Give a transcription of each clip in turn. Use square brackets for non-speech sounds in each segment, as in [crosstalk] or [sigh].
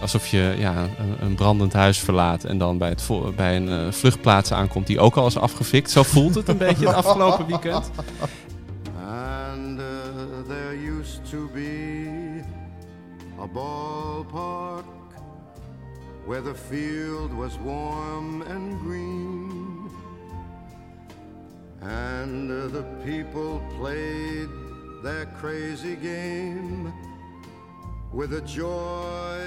Alsof je ja, een, brandend huis verlaat en dan bij, het bij een eh, vluchtplaats aankomt die ook al is afgefikt. Zo voelt het een beetje het afgelopen weekend. And uh, there used to be a ballpark where the field was warm and green. And uh, the people played their crazy game with a joy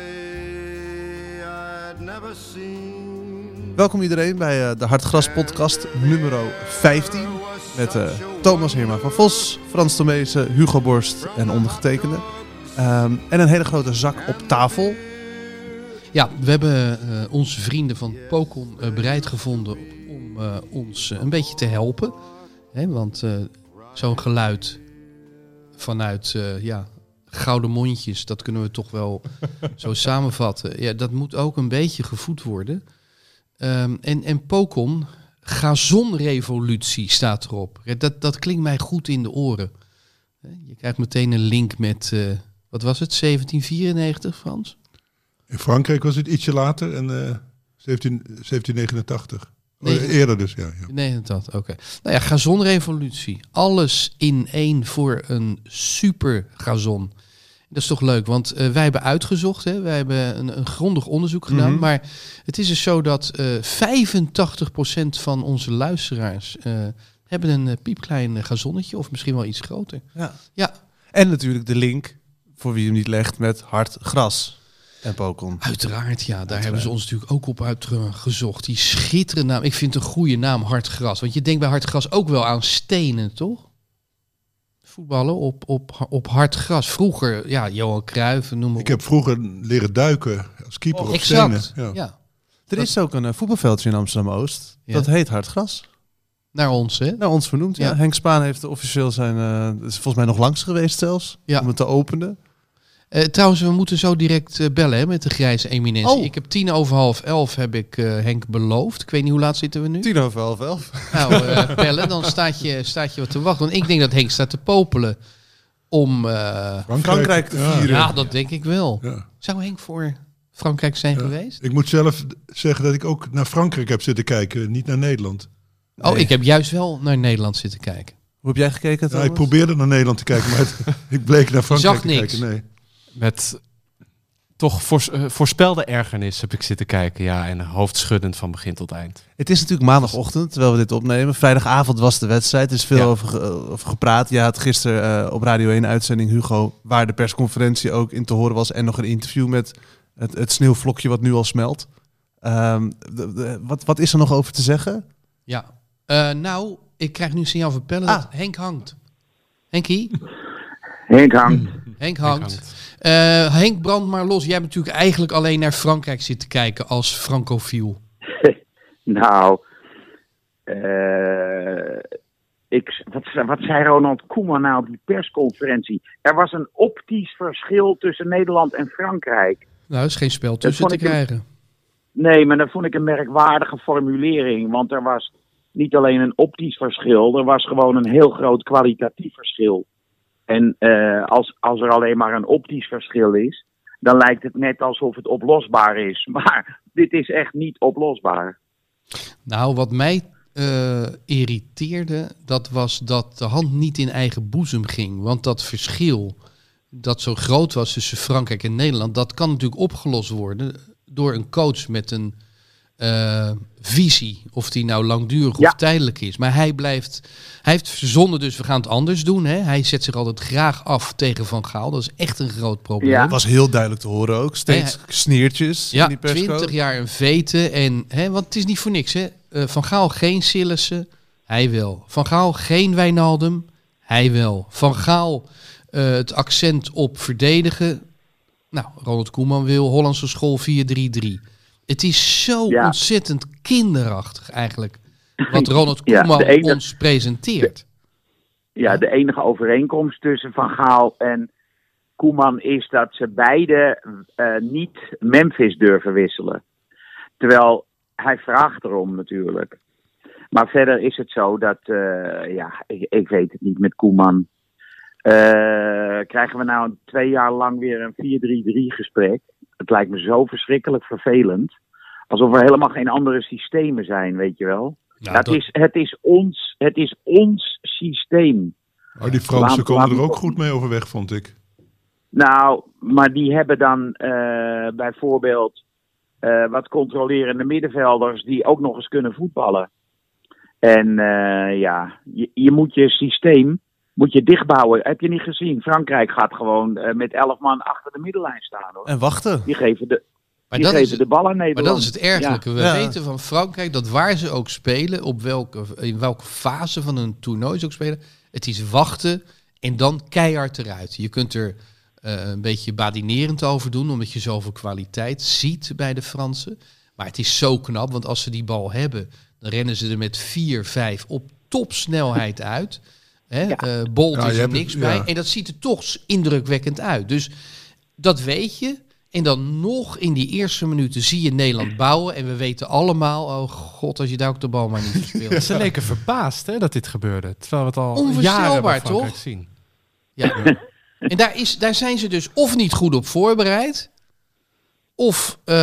I'd never seen. Welkom iedereen bij eh, de Hartgras podcast nummer 15. Met eh, Thomas Heerma van Vos, Frans Tomezen, Hugo Borst en ondergetekende. Ehm, en een hele grote zak op tafel. Ja, we hebben eh, onze vrienden van Pokon eh, bereid gevonden om eh, ons een beetje te helpen. Hè, want eh, zo'n geluid vanuit eh, ja, gouden mondjes, dat kunnen we toch wel zo [laughs] samenvatten. Ja, dat moet ook een beetje gevoed worden. Ehm, en, en Pokon, gazonrevolutie staat erop. Dat, dat klinkt mij goed in de oren. Je krijgt meteen een link met, eh, wat was het, 1794 Frans? In Frankrijk was het ietsje later, en eh 17, 1789. Nee. Eerder dus, ja. ja. Nee, dat, oké. Nou ja, gazonrevolutie. Alles in één voor een super gazon. Dat is toch leuk, want eh, wij hebben uitgezocht, hè? wij hebben een, een grondig onderzoek gedaan. Mhm. Maar het is dus zo dat eh 85% van onze luisteraars eh, hebben een eh, piepklein eh, gazonnetje, of misschien wel iets groter. Ja. Ja, En natuurlijk de link, voor wie hem niet legt, met hard gras en Pokon. uiteraard. Ja, daar hebben ze ons natuurlijk ook op uitgezocht. Die schitterende naam. Ik vind het een goede naam, Hartgras. Want je denkt bij Hartgras ook wel aan stenen, toch? Voetballen op, op, op hard gras. Vroeger, ja, Johan Cruijff, noem maar Ik heb vroeger leren duiken als keeper op stenen. Exact, Ja. ja. Er is ook een eh, voetbalveldje in Amsterdam-Oost. Ja. Dat heet hard gras. Naar ons, hè? Naar ons vernoemd. Ja. Ja. Henk Spaan heeft officieel zijn... eh, is volgens mij nog langs geweest zelfs. Ja. Om het te openen. Eh, trouwens, we moeten zo direct eh, bellen hè, met de grijze eminentie. Oh. Ik heb tien over half elf heb ik eh, Henk beloofd. Ik weet niet hoe laat zitten we nu. Tien over half elf. Nou, bellen, dan staat je, staat je wat te wachten. Want ik denk dat Henk staat te popelen om... eh, Frankrijk te ja. vieren. ja, dat denk ik wel. Ja. Zou Henk voor Frankrijk zijn Ja. geweest? Ik moet zelf zeggen dat ik ook naar Frankrijk heb zitten kijken, niet naar Nederland. Oh, ik heb juist wel naar Nederland zitten kijken. Hoe heb jij gekeken, Ja, ik probeerde naar Nederland te kijken, maar het- [laughs] ik bleek naar Frankrijk zag te niks. kijken. Nee. Met toch voors- eh, voorspelde ergernis heb ik zitten kijken. Ja, en hoofdschuddend van begin tot eind. Het is natuurlijk maandagochtend, terwijl we dit opnemen. Vrijdagavond was de wedstrijd. Er is veel Ja. over, ge- over gepraat. Je had gisteren eh, op Radio 1 uitzending Hugo, waar de persconferentie ook in te horen was. En nog een interview met het, het sneeuwvlokje wat nu al smelt. Ehm, de- de- wat, wat is er nog over te zeggen? Ja. Eh, nou, ik krijg nu een signaal van Pelle Ah. dat Henk hangt. Henkie? Henk hangt. Henk hangt. Eh, Henk, brand maar los. Jij hebt natuurlijk eigenlijk alleen naar Frankrijk zitten kijken als francofiel. [laughs] Nou, eh, ik, wat, wat zei Ronald Koeman nou op die persconferentie? Er was een optisch verschil tussen Nederland en Frankrijk. Nou, er is geen spel tussen te een- krijgen. Nee, maar dat vond ik een merkwaardige formulering. Want er was niet alleen een optisch verschil, er was gewoon een heel groot kwalitatief verschil. En eh, als, als er alleen maar een optisch verschil is, dan lijkt het net alsof het oplosbaar is. [laughs] Maar dit is echt niet oplosbaar. Nou, wat mij eh, irriteerde, dat was dat de hand niet in eigen boezem ging. Want dat verschil dat zo groot was tussen Frankrijk en Nederland, dat kan natuurlijk opgelost worden door een coach met een eh, visie. Of die nou langdurig Ja. of tijdelijk is. Maar hij blijft, hij heeft verzonnen, dus we gaan het anders doen. Hè? Hij zet zich altijd graag af tegen Van Gaal. Dat is echt een groot probleem. Ja. Dat was heel duidelijk te horen ook. Steeds sneertjes in Ja, die persco. 20 jaar een veten. En, hè, want het is niet voor niks. Hè? Eh, Van Gaal geen Sillissen, hij wel. Van Gaal geen Wijnaldum, hij wel. Van Gaal eh, het accent op verdedigen. Nou, Ronald Koeman wil Hollandse school 4-3-3. Het is zo Ja. ontzettend kinderachtig eigenlijk. Wat Ronald Koeman ons presenteert. Ja, de enige overeenkomst tussen Van Gaal en Koeman is dat ze beide eh, niet Memphis durven wisselen. Terwijl hij vraagt erom natuurlijk. Maar verder is het zo dat, eh, ja, ik, ik weet het niet met Koeman. Eh, krijgen we nou twee jaar lang weer een 4-3-3 gesprek? Het lijkt me zo verschrikkelijk vervelend. Alsof er helemaal geen andere systemen zijn, weet je wel. Nou, het, dat- is, het, is ons, het is ons systeem. Oh, die Fransen komen er ook goed mee overweg, vond ik. Nou, maar die hebben dan eh, bijvoorbeeld eh, wat controlerende middenvelders die ook nog eens kunnen voetballen. En eh, ja, je, je moet je systeem moet je dichtbouwen. Heb je niet gezien? Frankrijk gaat gewoon eh, met elf man achter de middenlijn staan. Hoor. En wachten. Die geven de, maar die dat geven is de bal aan Maar Nederland. dat is het ergelijke. We Ja. weten van Frankrijk dat waar ze ook spelen, op welke, in welke fase van een toernooi ze ook spelen, het is wachten en dan keihard eruit. Je kunt er eh, een beetje badinerend over doen, omdat je zoveel kwaliteit ziet bij de Fransen. Maar het is zo knap, want als ze die bal hebben, dan rennen ze er met 4, 5 op topsnelheid uit. Hè? eh, Bolt Ja, is er niks het- bij. ja. En dat ziet er toch indrukwekkend uit. Dus dat weet je. En dan nog in die eerste minuten zie je Nederland bouwen. En we weten allemaal, oh god, als je daar ook de bal maar niet verspeelt. [laughs] Ze leken verbaasd hè, dat dit gebeurde. Terwijl we het al Onvoorstelbaar, jaren toch? zien. Ja. En daar, is, daar zijn ze dus of niet goed op voorbereid. Of... ehm,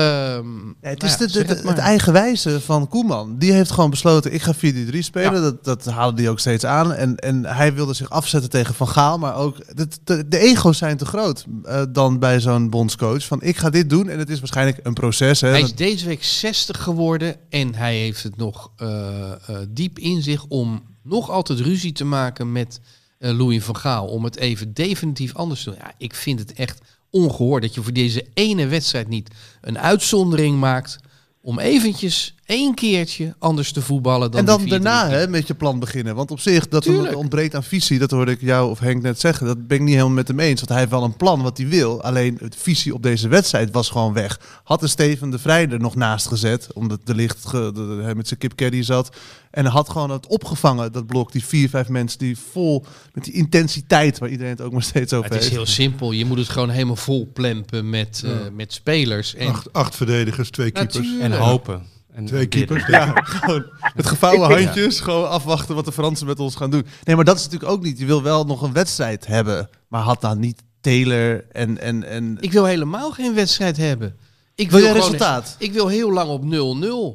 Ja, het is nou ja, zeg de- het het eigenwijze van Koeman. Die heeft gewoon besloten, ik ga 4-3 spelen. Ja. Dat, dat haalde die ook steeds aan. En, en hij wilde zich afzetten tegen Van Gaal. Maar ook, de, de, de ego's zijn te groot eh, dan bij zo'n bondscoach. Van, ik ga dit doen en het is waarschijnlijk een proces. Hè. Hij is deze week 60 geworden en hij heeft het nog eh, eh, diep in zich om nog altijd ruzie te maken met Louis van Gaal. Om het even definitief anders te doen. Ja, ik vind het echt ongehoord dat je voor deze ene wedstrijd niet een uitzondering maakt om eventjes één keertje anders te voetballen dan en dan die 4-3-3. daarna hè, met je plan beginnen. Want op zich, dat Tuurlijk. ontbreekt aan visie, dat hoorde ik jou of Henk net zeggen. Dat ben ik niet helemaal met hem eens. Want hij heeft wel een plan wat hij wil. Alleen het visie op deze wedstrijd was gewoon weg. Had er Steven de Vrij er nog naast gezet, omdat de licht ge- de- de- hij met zijn kipcaddy zat. En had gewoon het opgevangen, dat blok, die vier, vijf mensen die vol met die intensiteit waar iedereen het ook maar steeds over Maar het is heeft. heel simpel. Je moet het gewoon helemaal vol plempen met, eh, met spelers. En Acht, acht verdedigers, twee keepers. Natuurlijk. En hopen. En Twee keepers. Ja, [laughs] gewoon met gevouwen handjes, gewoon afwachten wat de Fransen met ons gaan doen. Nee, maar dat is natuurlijk ook niet. Je wil wel nog een wedstrijd hebben, maar had dan niet Taylor en... en, en ik wil helemaal geen wedstrijd hebben. Ik wil je gewoon- resultaat? Ik wil heel lang op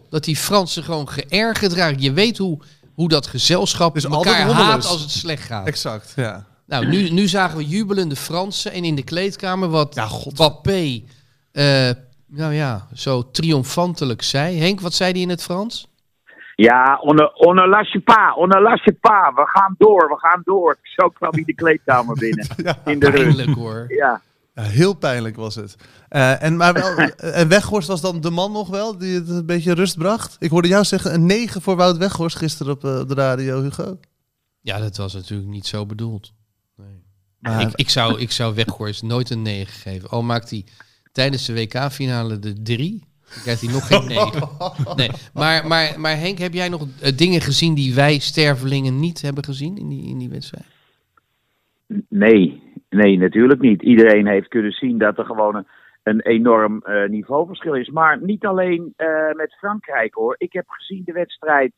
0-0. Dat die Fransen gewoon geërgerd raken. Je weet hoe, hoe dat gezelschap Dus elkaar altijd haat als het slecht gaat. Exact, ja. Nou, nu, nu zagen we jubelende Fransen. En in de kleedkamer wat Ja, god. Eh, nou ja, zo triomfantelijk zei. Henk, wat zei hij in het Frans? Ja, on ne, on ne lâche pas, on ne lâche pas. We gaan door, we gaan door. Zo kwam hij de kleedkamer binnen. [laughs] in de. Pijnlijk hoor. Ja. Ja, heel pijnlijk was het. Eh, en, maar wel, [laughs] en Weghorst was dan de man nog wel die het een beetje rust bracht. Ik hoorde jou zeggen een 9 voor Wout Weghorst gisteren op eh, de radio, Hugo. Ja, dat was natuurlijk niet zo bedoeld. Maar, Ik, ik, zou, ik zou Weghorst nooit een 9 geven. Al maakt hij tijdens de WK-finale de 3, dan krijgt hij nog geen [laughs] 9. Nee. Maar, maar, maar Henk, heb jij nog eh, dingen gezien die wij stervelingen niet hebben gezien in die, in die wedstrijd? Nee, nee, natuurlijk niet. Iedereen heeft kunnen zien dat er gewoon een, een enorm eh, niveauverschil is. Maar niet alleen eh, met Frankrijk hoor. Ik heb gezien de wedstrijd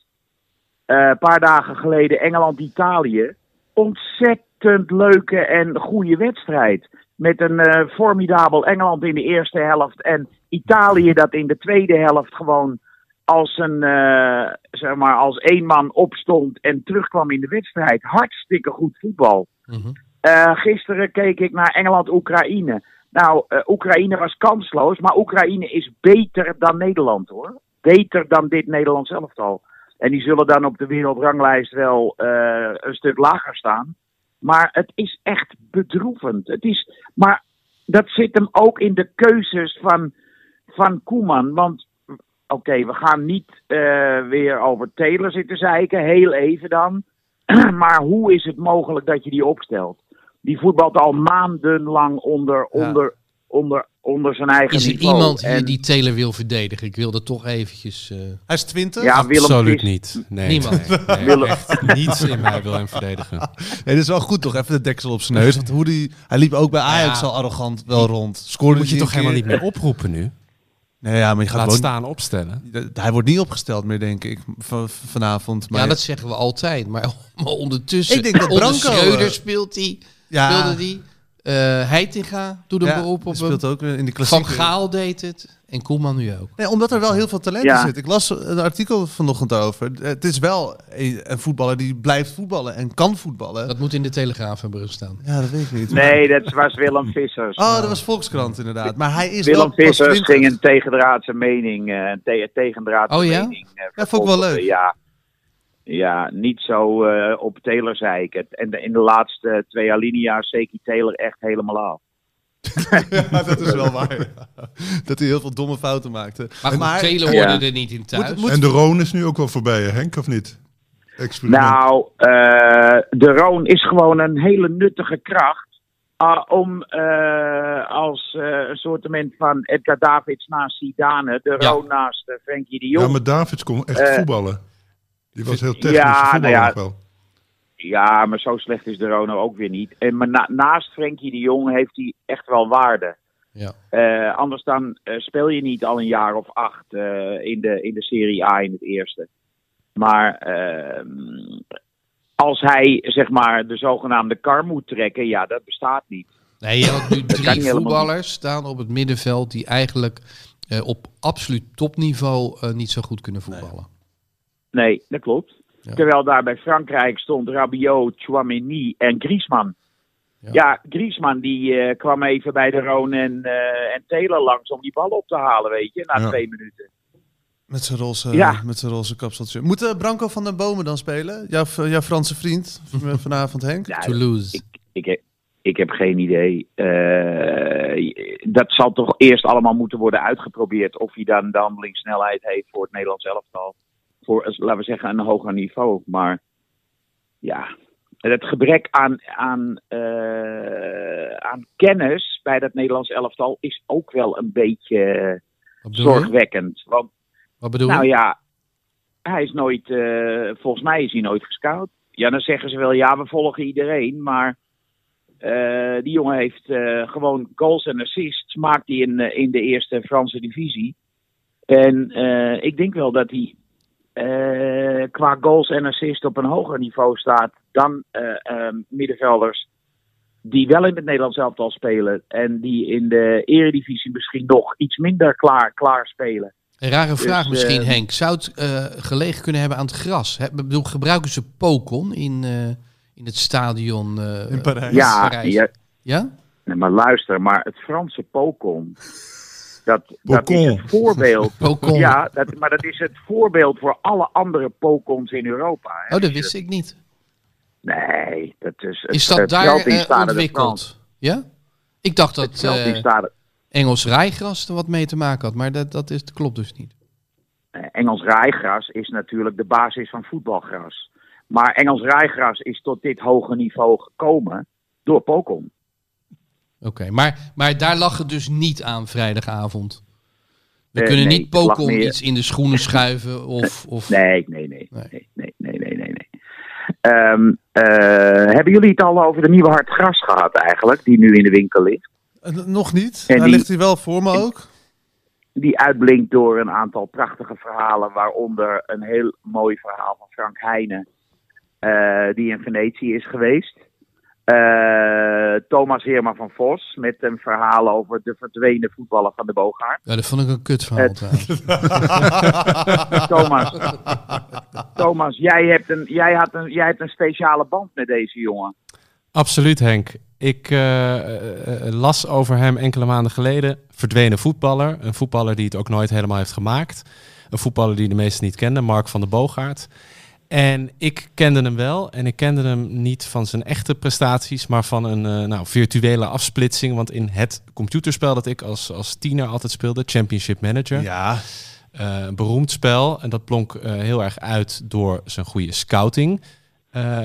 eh, een paar dagen geleden Engeland-Italië. Ontzettend leuke en goede wedstrijd. Met een eh, formidabel Engeland in de eerste helft. En Italië dat in de tweede helft gewoon als een, eh, zeg maar, als één man opstond en terugkwam in de wedstrijd. Hartstikke goed voetbal. Mhm. Eh, gisteren keek ik naar Engeland-Oekraïne. Nou, Oekraïne was kansloos, maar Oekraïne is beter dan Nederland hoor. Beter dan dit Nederlands elftal. En die zullen dan op de wereldranglijst wel een stuk lager staan. Maar het is echt bedroevend. Het is, maar dat zit hem ook in de keuzes van, van Koeman. Want oké, we gaan niet eh, weer over Taylor zitten zeiken, heel even dan. [clears throat] maar hoe is het mogelijk dat je die opstelt? Die voetbalt al maandenlang onder, Ja. onder, onder, zijn eigen Is er niveau. iemand die, En- die Taylor wil verdedigen? Ik wil dat toch eventjes... eh, Hij is 20. ja, Absoluut niet. Nee, Niemand. nee, nee, [laughs] Willem- echt niets in mij wil hem verdedigen. [laughs] Nee, dat is wel goed toch? Even de deksel op zijn neus. Want hoe die, hij liep ook bij Ajax Ja. al arrogant wel rond. Scoorde Moet je toch helemaal niet meer oproepen nu? Nee, ja, maar je gaat Laat staan opstellen. Hij wordt niet opgesteld meer, denk ik, vanavond. Maar ja, dat zeggen we altijd. Maar, [laughs] maar ondertussen... Ik denk dat onder Branco, Schreuder eh, speelt hij. ja, Speelde die. Eh Heitinga doet een ja, beroep op hem. speelt ook in de Van klassieke... Gaal deed het. En Koeman nu ook. Nee, omdat er wel heel veel talent in zit. Ik las een artikel vanochtend over. Het is wel een voetballer die blijft voetballen en kan voetballen. Dat moet in de Telegraaf hebben gestaan. Ja, dat weet ik niet. Nee, dat was Willem Vissers. Oh, dat was Volkskrant inderdaad. Maar hij is Willem wel Vissers 20. ging een tegendraadse mening, eh, een te- tegendraadse Oh ja? mening. eh, Ja, vond ik wel leuk. Ja, ja niet zo eh, op Taylor zei ik het. En de- in de laatste twee alinea's zeker Taylor echt helemaal af. Ja, [laughs] dat is wel waar. ja. Dat hij heel veel domme fouten maakte. Maar Taylor Ja. hoorde er niet in thuis. Moet- moet- En de Roon is nu ook wel voorbij, hè, Henk, of niet? Experiment. Nou, eh, de Roon is gewoon een hele nuttige kracht. ah, om eh, als eh, een soort van Edgar Davids naast Zidane, de Ja. Roon naast Frenkie de Jong. ja, maar Davids kon echt voetballen. Die was heel technisch, ja, ja, nou ja. nog wel. Ja, maar zo slecht is de Rono ook weer niet. En maar na- naast Frenkie de Jong heeft hij echt wel waarde. Ja. Eh, anders dan eh, speel je niet al een jaar of acht eh, in, de, in de Serie A in het eerste. Maar ehm, als hij zeg maar de zogenaamde kar moet trekken, ja, dat bestaat niet. Nee, je had nu drie voetballers staan op het middenveld die eigenlijk eh, op absoluut topniveau eh, niet zo goed kunnen voetballen. Nee, dat klopt. Ja. Terwijl daar bij Frankrijk stond Rabiot, Chouameni en Griezmann. Ja. Ja, Griezmann die eh, kwam even bij de Roon en, eh, en Taylor langs om die bal op te halen, weet je, na Ja. twee minuten. Met zijn roze, Ja. met zijn roze kapseltje. Moet eh, Branco van den Bomen dan spelen? Jouw, jouw Franse vriend [laughs] vanavond, Henk? Ja, Toulouse. ik, ik, heb, ik heb geen idee. Eh, dat zal toch eerst allemaal moeten worden uitgeprobeerd. Of hij dan de handelingssnelheid heeft voor het Nederlands elftal. Voor, laten we zeggen, een hoger niveau. Maar ja, het gebrek aan, aan, eh, aan kennis bij dat Nederlands elftal is ook wel een beetje Wat bedoel je? zorgwekkend. Want Wat bedoel nou je? ja, hij is nooit, eh, volgens mij is hij nooit gescout. Ja, dan zeggen ze wel, ja, we volgen iedereen. Maar eh, die jongen heeft gewoon goals en assists. Maakt hij in, in de eerste Franse divisie. En ik denk wel dat hij eh, qua goals en assists op een hoger niveau staat dan eh, eh, middenvelders die wel in het Nederlands elftal spelen. En die in de eredivisie misschien nog iets minder klaar, klaar spelen. Een rare vraag Dus, misschien, eh, Henk. Zou het eh, gelegen kunnen hebben aan het gras? Hè, bedoel, gebruiken ze Pokon in, eh, in het stadion eh, In Parijs. Ja, Parijs? ja, Ja? Nee, maar luister, maar het Franse pokon, dat, dat is het voorbeeld. [laughs] Ja, dat, maar dat is het voorbeeld voor alle andere pokons in Europa. hè. Oh, dat wist ik niet. Nee, dat is het, Is dat het daar eh, ontwikkeld? Ja? Ik dacht dat Stade- Engels rijgras er wat mee te maken had, maar dat, dat, is, dat klopt dus niet. eh, Engels rijgras is natuurlijk de basis van voetbalgras. Maar Engels rijgras is tot dit hoge niveau gekomen door pokon. Oké, maar, maar daar lag het dus niet aan vrijdagavond. We Eh, kunnen nee, niet meer- iets in de schoenen [laughs] schuiven of... of... Nee, nee, nee. Nee. Nee, nee, nee, nee. Ehm, eh, hebben jullie het al over de nieuwe hard gras gehad eigenlijk, die nu in de winkel ligt? Eh, nog niet. En Daar die- ligt hij wel voor me ook. die uitblinkt door een aantal prachtige verhalen, waaronder een heel mooi verhaal van Frank Heijnen, eh, die in Venetië is geweest. Eh, Thomas Heerma van Vos met een verhaal over de verdwenen voetballer van de Boogaard. Ja, dat vond ik een kut verhaal. [laughs] [laughs] Thomas, Thomas jij, hebt een, jij, had een, jij hebt een speciale band met deze jongen. Absoluut, Henk. Ik eh, eh, las over hem enkele maanden geleden. Verdwenen voetballer. Een voetballer die het ook nooit helemaal heeft gemaakt. Een voetballer die de meesten niet kenden, Mark van der Boogaard. En ik kende hem wel. En ik kende hem niet van zijn echte prestaties, maar van een eh, nou, virtuele afsplitsing. Want in het computerspel dat ik als, als tiener altijd speelde, Championship Manager. Ja. Eh, een beroemd spel. En dat blonk eh, heel erg uit door zijn goede scouting.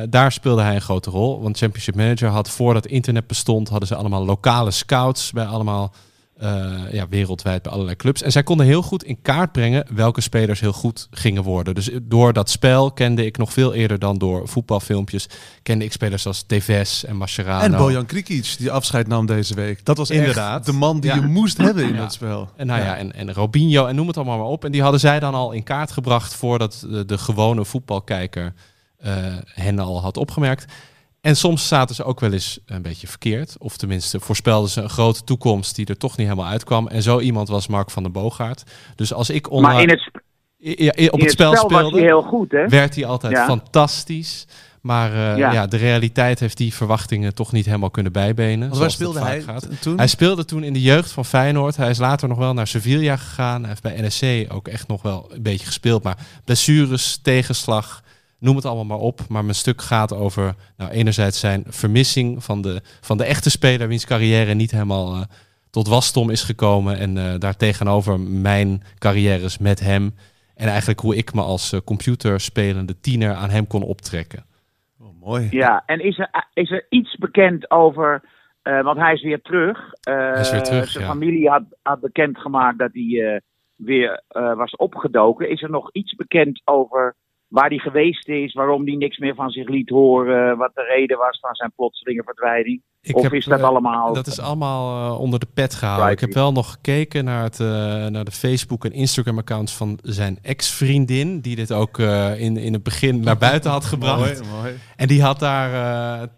Daar speelde hij een grote rol. Want Championship Manager had voordat internet bestond, hadden ze allemaal lokale scouts bij allemaal eh, ja, wereldwijd bij allerlei clubs. En zij konden heel goed in kaart brengen welke spelers heel goed gingen worden. Dus door dat spel kende ik nog veel eerder dan door voetbalfilmpjes. Kende ik spelers als Tevez en Mascherano. En Bojan Krikic, die afscheid nam deze week. Dat was Inderdaad. de man die Ja. je moest [clears throat] hebben in Ja. dat spel. En, nou ja, en, en Robinho en noem het allemaal maar op. En die hadden zij dan al in kaart gebracht voordat de, de gewone voetbalkijker eh, hen al had opgemerkt. En soms zaten ze ook wel eens een beetje verkeerd. Of tenminste voorspelden ze een grote toekomst die er toch niet helemaal uitkwam. En zo iemand was Mark van den Boogaard. Dus als ik online Maar in het, ja, op in het het spel, spel was speelde, hij heel goed, hè? werd hij altijd Ja. fantastisch. Maar eh, ja. Ja. de realiteit heeft die verwachtingen toch niet helemaal kunnen bijbenen. Want waar speelde hij gaat. toen? Hij speelde toen in de jeugd van Feyenoord. Hij is later nog wel naar Sevilla gegaan. Hij heeft bij NSC ook echt nog wel een beetje gespeeld. Maar blessures, tegenslag, noem het allemaal maar op. Maar mijn stuk gaat over nou, enerzijds zijn vermissing van de, van de echte speler... wiens carrière niet helemaal eh, tot wasdom is gekomen. En eh daartegenover mijn carrières met hem. En eigenlijk hoe ik me als eh, computerspelende tiener aan hem kon optrekken. Oh, mooi. Ja, en is er, is er iets bekend over, eh, want hij is weer terug. Eh, is weer terug, Zijn ja. familie had, had bekendgemaakt dat hij eh, weer eh, was opgedoken. Is er nog iets bekend over waar hij geweest is, waarom hij niks meer van zich liet horen, wat de reden was van zijn plotselinge verdwijning? Ik of heb, is dat eh, allemaal... Dat is allemaal eh, onder de pet gehouden. Ik heb wel nog gekeken naar, het, eh, naar de Facebook- en Instagram-accounts van zijn ex-vriendin. Die dit ook eh, in, in het begin naar buiten had [laughs] gebracht. Mooi, mooi. En die had daar,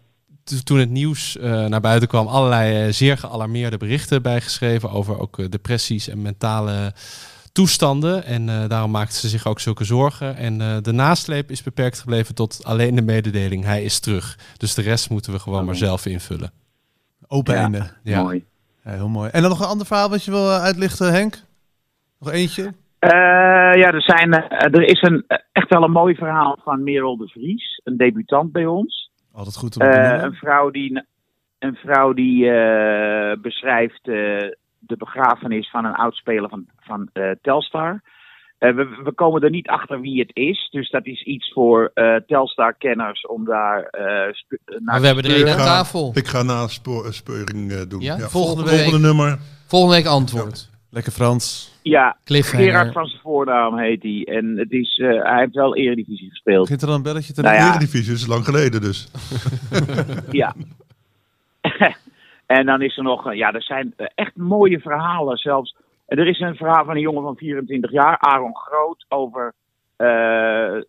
to- toen het nieuws eh, naar buiten kwam, allerlei zeer gealarmeerde berichten bijgeschreven. Over ook depressies en mentale toestanden. En eh, daarom maakte ze zich ook zulke zorgen. En eh, de nasleep is beperkt gebleven tot alleen de mededeling. Hij is terug. Dus de rest moeten we gewoon maar zelf invullen. Open Ja. einde. Ja. Mooi. Ja, heel mooi. En dan nog een ander verhaal wat je wil eh, uitlichten, Henk? Nog eentje? Eh, ja, er, zijn, er is een, echt wel een mooi verhaal van Merel de Vries, een debutant bij ons. Altijd goed om te Eh, een vrouw die, een vrouw die eh, beschrijft eh, de begrafenis van een oudspeler van, van eh, Telstar. Eh, we, we komen er niet achter wie het is, dus dat is iets voor eh, Telstar-kenners om daar eh, sp- naar Maar we te hebben er één speuren. aan tafel. Ik ga na spo- speuring eh, doen. Ja? Ja. Volgende Volgende, week. nummer. Volgende week antwoord. Lekker Frans. Ja. Gerard van zijn voornaam heet hij. En het is, eh, hij heeft wel Eredivisie gespeeld. Begint er dan een belletje te Nou. Eredivisie, dat is lang geleden dus. [laughs] Ja. En dan is er nog, eh, ja, er zijn eh, echt mooie verhalen zelfs. En Er is een verhaal van een jongen van 24 jaar, Aaron Groot, over eh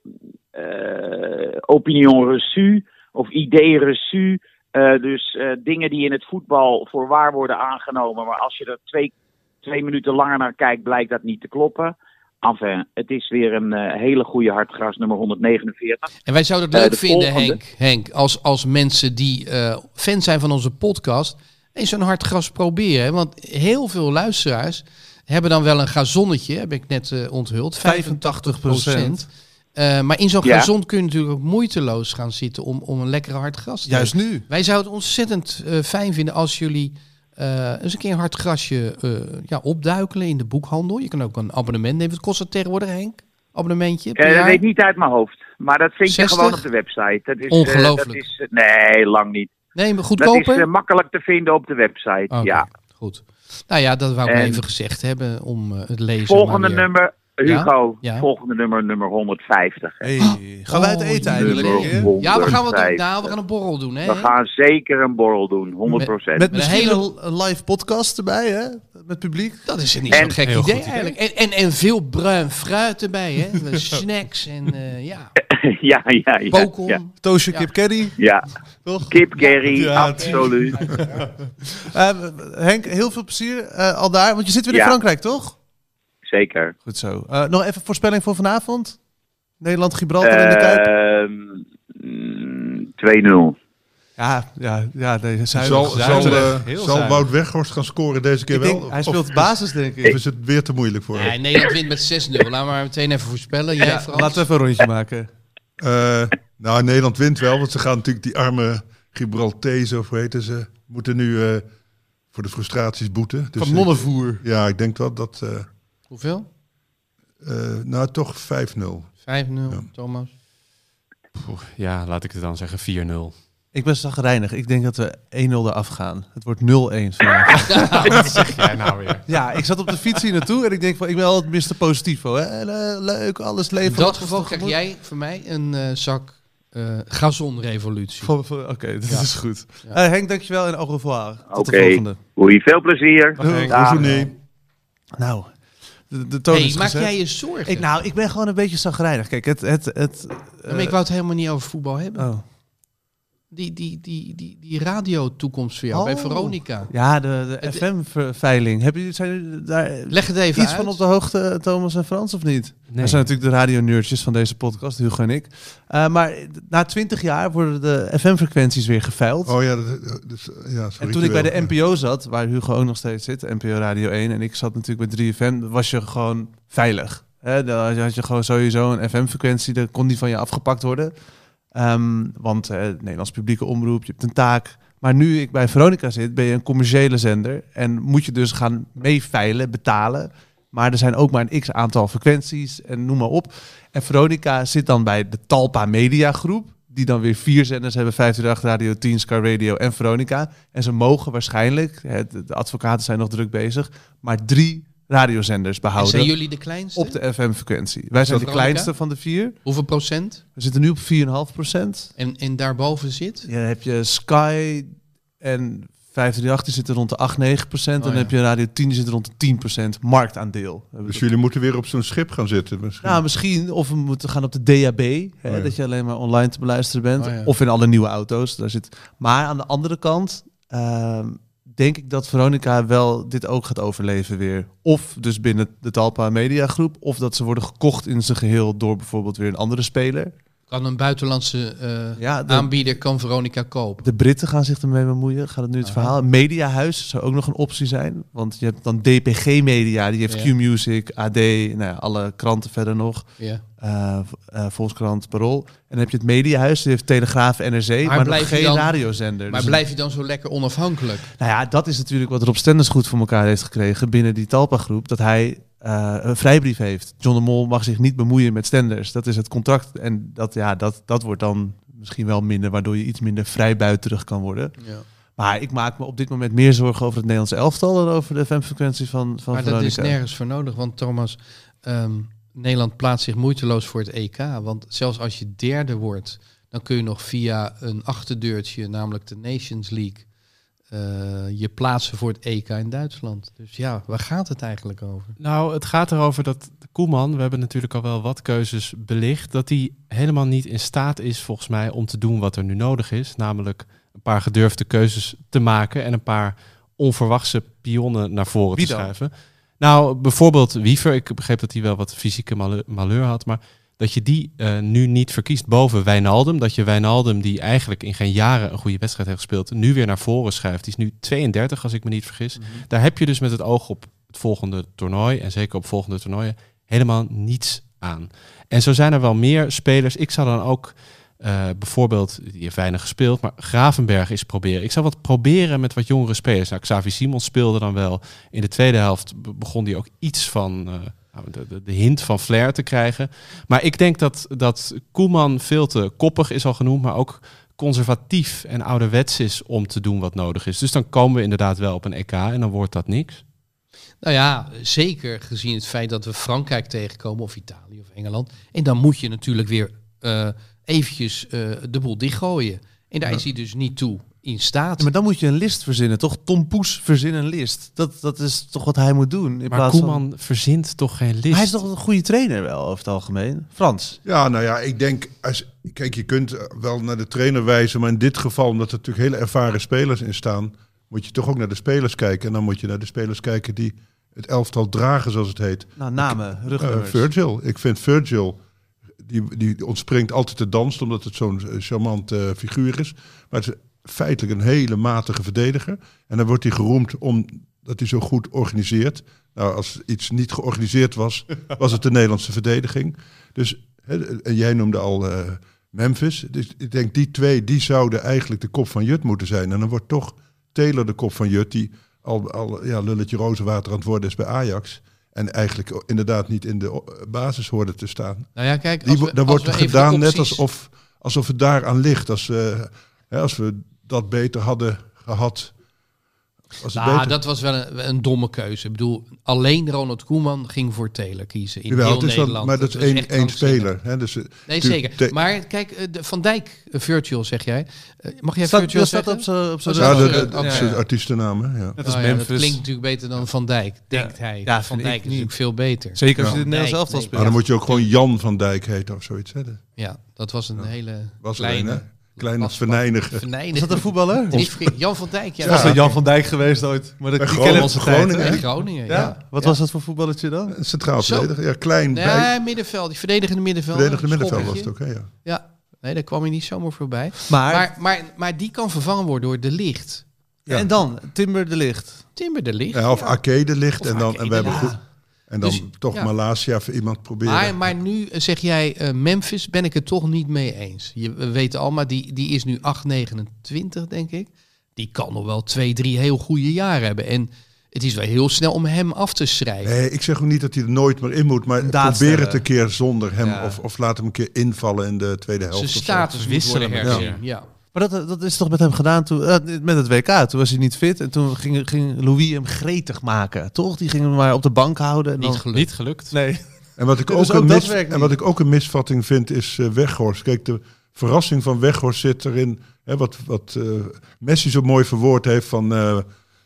eh, opinion reçu of idee reçu. Eh, dus eh, dingen die in het voetbal voor waar worden aangenomen, maar als je er twee, twee minuten langer naar kijkt, blijkt dat niet te kloppen. Enfin, het is weer een eh, hele goede hartgras, nummer 149. En wij zouden het Eh, leuk de vinden, volgende. Henk, Henk als, als mensen die eh, fan zijn van onze podcast, eens een hard gras proberen. Want heel veel luisteraars hebben dan wel een gazonnetje, heb ik net onthuld, 85 procent. Eh, maar in zo'n Ja. gazon kun je natuurlijk ook moeiteloos gaan zitten om, om een lekkere hard gras te Juist hebben. nu. Wij zouden het ontzettend eh, fijn vinden als jullie eh, eens een keer een hard grasje eh, ja, opduikelen in de boekhandel. Je kan ook een abonnement nemen. Wat kost dat tegenwoordig, Henk? Abonnementje? per Eh, dat weet ik niet uit mijn hoofd. Maar dat vind 60? je gewoon op de website. Dat is, Ongelooflijk. dat is, nee, lang niet. Nee, maar Dat goedkoper? is eh, makkelijk te vinden op de website. Ja. goed. Nou ja, dat wou ik En- even gezegd hebben om het lezen. Volgende nummer, Hugo. Ja? Volgende nummer, nummer 150. Hey, gaan wij het Oh, eten eindelijk? nummer een keer? 150. Ja, we gaan wat doen. Nou, we gaan een borrel doen, hè? We gaan zeker een borrel doen, 100%. Met een hele- live podcast erbij, hè? Met publiek. Dat is niet zo'n gek idee eigenlijk. En, en, en veel bruin fruit erbij, hè? [laughs] Snacks en eh, ja, [laughs] ja, ja, ja. bokel. Ja, Toosje Ja. Kip Caddy, ja. toch? Kip Gary, Ja, absoluut. [laughs] Eh, Henk, heel veel plezier eh, al daar. Want je zit weer in Ja. Frankrijk, toch? Zeker. Goed zo. Eh, nog even voorspelling voor vanavond. Nederland-Gibraltar in de Kuip. Ehm, mm, 2-0. Ja, ja, ja. Nee, zuinig, Zal, zuinig. zal, eh, Heel zal zuinig. Wout Weghorst gaan scoren deze keer Ik wel? denk, hij speelt of, basis, denk ik. Of is het weer te moeilijk voor Ja, hem? Nederland wint met 6-0. Laten we maar meteen even voorspellen. Jij, Ja, Frans? laten we even een rondje maken. Eh, nou, Nederland wint wel, want ze gaan natuurlijk die arme Gibraltezen, of hoe heten ze, moeten nu eh, voor de frustraties boeten. Dus, Van nonnenvoer. Ja, ik denk wel dat, eh, Hoeveel? 5-0, eh, nou toch 5-0. Thomas. Poeh, ja, laat ik het dan zeggen 4-0. Ik ben zagrijnig. Ik denk dat we 1-0 eraf gaan. Het wordt 0-1 vandaag. Wat zeg jij nou weer? ja, ik zat op de fiets hier naartoe en ik denk van, ik ben altijd Mr. Positivo. Hè? En, eh, leuk, alles In leven. dat geval krijg jij van mij een eh, zak eh gazonrevolutie. Voor- voor- Oké, [laughs] dat Ja. is goed. Ja. Eh, Henk, dankjewel en au revoir. Tot de Oké. volgende. Oei, veel plezier. Doei. Nee? Nou, de, de toon Hey, is maak gezet. jij je zorgen? Ik, nou, ik ben gewoon een beetje zagrijnig. Kijk, het... het, het Ja, maar ik wou het helemaal niet over voetbal hebben. oh. Die, die, die, die, die radiotoekomst voor jou bij Oh. Veronica. Ja, de, de Het- FM-veiling. Hebben jullie zijn daar Leg het even iets uit. van op de hoogte, Thomas en Frans, of niet? Nee. We zijn natuurlijk de radio-nerdjes van deze podcast, Hugo en ik. Eh, maar na twintig jaar worden de FM-frequenties weer geveild. Oh ja, dat, dat ja zo'n en toen ik bij de. NPO zat, waar Hugo ook nog steeds zit, NPO Radio 1, en ik zat natuurlijk bij 3FM, was je gewoon veilig. Hè, dan je- had je gewoon sowieso een FM-frequentie, dan kon die van je afgepakt worden. Ehm, want eh, Nederlands publieke omroep, je hebt een taak. Maar nu ik bij Veronica zit, ben je een commerciële zender. En moet je dus gaan meeveilen, betalen. Maar er zijn ook maar een x aantal frequenties en noem maar op. En Veronica zit dan bij de Talpa Media Groep. Die dan weer vier zenders hebben, 538 Radio 10, Scar Radio en Veronica. En ze mogen waarschijnlijk, de advocaten zijn nog druk bezig, maar drie radiozenders En behouden zijn jullie de kleinste? op de FM-frequentie. Wij zijn de kleinste van de vier. Hoeveel procent? We zitten nu op 4,5 procent. En, en daarboven zit? Ja, dan heb je Sky en 538 die zitten rond de 8, 9 procent. Oh, en dan ja. heb je Radio 10 die zit rond de 10 procent marktaandeel. Dus jullie moeten weer op zo'n schip gaan zitten misschien. Nou, misschien. Of we moeten gaan op de DAB. Hè, Oh ja. Dat je alleen maar online te beluisteren bent. Oh ja. Of in alle nieuwe auto's. Daar zit... Maar aan de andere kant ehm, denk ik dat Veronica wel dit ook gaat overleven weer. Of dus binnen de Talpa Media Groep. Of dat ze worden gekocht in zijn geheel door bijvoorbeeld weer een andere speler. Kan een buitenlandse eh, Ja, de, aanbieder kan Veronica kopen? de Britten gaan zich ermee bemoeien. Gaat het nu het Aha. verhaal? Mediahuis zou ook nog een optie zijn. Want je hebt dan DPG Media. Die heeft Ja. Q-Music, AD, nou ja, alle kranten verder nog. Ja. v- eh, Volkskrant, Parool. En dan heb je het Mediahuis, die heeft Telegraaf, NRC, maar, Maar nog blijf je geen dan- radiozender. Maar Dus- blijf je dan zo lekker onafhankelijk? Nou ja, dat is natuurlijk wat Rob Stenders goed voor elkaar heeft gekregen binnen die Talpa-groep. Dat hij eh, een vrijbrief heeft. John de Mol mag zich niet bemoeien met Stenders. Dat is het contract. En dat, ja, dat, dat wordt dan misschien wel minder, waardoor je iets minder vrijbuiterig kan worden. Ja. Maar ik maak me op dit moment meer zorgen over het Nederlandse elftal dan over de FM-frequentie van, van Maar dat is nergens voor nodig, want Thomas, ehm, Nederland plaatst zich moeiteloos voor het EK. Want zelfs als je derde wordt, dan kun je nog via een achterdeurtje, namelijk de Nations League, eh, je plaatsen voor het EK in Duitsland. Dus ja, waar gaat het eigenlijk over? Nou, het gaat erover dat Koeman, we hebben natuurlijk al wel wat keuzes belicht, dat hij helemaal niet in staat is, volgens mij, om te doen wat er nu nodig is. Namelijk een paar gedurfde keuzes te maken en een paar onverwachte pionnen naar voren Wie te schuiven. Nou, bijvoorbeeld Wiever. Ik begreep dat hij wel wat fysieke malheur had, maar dat je die eh, nu niet verkiest boven Wijnaldum. Dat je Wijnaldum, die eigenlijk in geen jaren een goede wedstrijd heeft gespeeld, nu weer naar voren schuift. Die is nu 32, als ik me niet vergis. Daar heb je dus met het oog op het volgende toernooi, en zeker op volgende toernooien, helemaal niets aan. En zo zijn er wel meer spelers. Ik zou dan ook eh, bijvoorbeeld, die heeft weinig gespeeld, maar Gravenberg is proberen. Ik zou wat proberen met wat jongere spelers. Nou, Xavi Simons speelde dan wel. In de tweede helft be- begon hij ook iets van eh, de, de, de hint van flair te krijgen. Maar ik denk dat, dat Koeman veel te koppig is al genoemd, maar ook conservatief en ouderwets is om te doen wat nodig is. Dus dan komen we inderdaad wel op een EK en dan wordt dat niks. Nou ja, zeker gezien het feit dat we Frankrijk tegenkomen, of Italië of Engeland. En dan moet je natuurlijk weer eh eventjes eh, de boel dichtgooien. En daar is hij dus niet toe in staat. Ja, maar dan moet je een list verzinnen, toch? Tom Poes verzin een list. Dat, dat is toch wat hij moet doen. In Maar plaats Koeman verzint toch geen list? Hij is toch een goede trainer wel, over het algemeen? Frans? Ja, nou ja, ik denk, als, kijk, je kunt wel naar de trainer wijzen, maar in dit geval, omdat er natuurlijk hele ervaren spelers in staan, moet je toch ook naar de spelers kijken. En dan moet je naar de spelers kijken die het elftal dragen, zoals het heet. Nou, namen, Eh, rugnummers. Virgil. Ik vind Virgil, die, die ontspringt altijd te dansen, omdat het zo'n eh, charmant eh, figuur is. Maar het is feitelijk een hele matige verdediger. En dan wordt hij geroemd omdat hij zo goed organiseert. Nou, als iets niet georganiseerd was, [laughs] was het de Nederlandse verdediging. Dus, hè, en jij noemde al eh, Memphis. Dus ik denk, die twee, die zouden eigenlijk de kop van Jut moeten zijn. En dan wordt toch Taylor de kop van Jut, die al, al ja, lulletje rozenwater aan het worden is bij Ajax. En eigenlijk inderdaad niet in de o- basis hoorde te staan. nou ja, kijk, als daar als wordt we gedaan net alsof, alsof het daaraan ligt. Als, eh, Hè, als we dat beter hadden gehad. Was Nou, beter? dat was wel een, een domme keuze. Ik bedoel, alleen Ronald Koeman ging voor Taylor kiezen in Jawel, heel het is wel- Nederland. maar dat is één, één speler. Hè, dus, eh, Nee, zeker. Maar kijk, eh, de Van Dijk, eh, Virtual zeg jij. Mag jij Staat, Virtual dat staat zeggen? op zijn op zijn Oh, ja, dat, dat, dat is artiestennaam. Hè, ja. Net als Oh ja, dat klinkt natuurlijk beter dan Van Dijk, denkt hij. Ja, van Dijk is natuurlijk veel beter. Zeker als je Ja. het Nederlands elftal nee. speelt. Maar dan moet je ook gewoon Jan van Dijk heten of zoiets. Hè. Dat Ja, dat was een hele was kleine... Kleine was- venijnige. venijnige- Is dat een voetballer? Jan van Dijk, ja. Dat was een Jan van Dijk geweest ooit. Maar dat, Bij die kennen Groningen- onze Groningen, Groningen, ja. Ja. Wat was dat voor voetballertje dan? Een centraal Zo. verdediger. Ja, klein. bij, Nee, middenveld. Die verdedigende middenveld. verdedigende middenveld was het ook. Hè, ja. Ja, nee, daar kwam hij niet zomaar voorbij. Maar, Maar, maar, maar die kan vervangen worden door De Licht. Ja. en dan Timber de Licht. Timber De Licht. Ja, of ja. Arcade ligt. Of en, dan, en, we hebben ja. goed, en dan Dus, toch ja. Malasia voor iemand proberen. Maar, maar nu eh, zeg jij eh, Memphis, ben ik het toch niet mee eens. Je, we weten allemaal, die, die is nu 8,29 denk ik. Die kan nog wel twee, drie heel goede jaren hebben. En het is wel heel snel om hem af te schrijven. Nee, ik zeg ook niet dat hij er nooit meer in moet. Maar probeer het een keer zonder hem. Ja. Of, of laat hem een keer invallen in de tweede helft. Zijn status Wisselen elkaar. Ja. Maar dat, dat is toch met hem gedaan toen, eh, met het WK. Toen was hij niet fit en toen ging, ging Louis hem gretig maken. Toch? Die ging hem maar op de bank houden. En Niet dan, gelukt. Niet gelukt. nee. En wat ik, [laughs] Dus ook, ook een mis, en wat ik ook een misvatting vind is eh, Weghorst. Kijk, de verrassing van Weghorst zit erin. Hè, wat wat eh, Messi zo mooi verwoord heeft van... eh,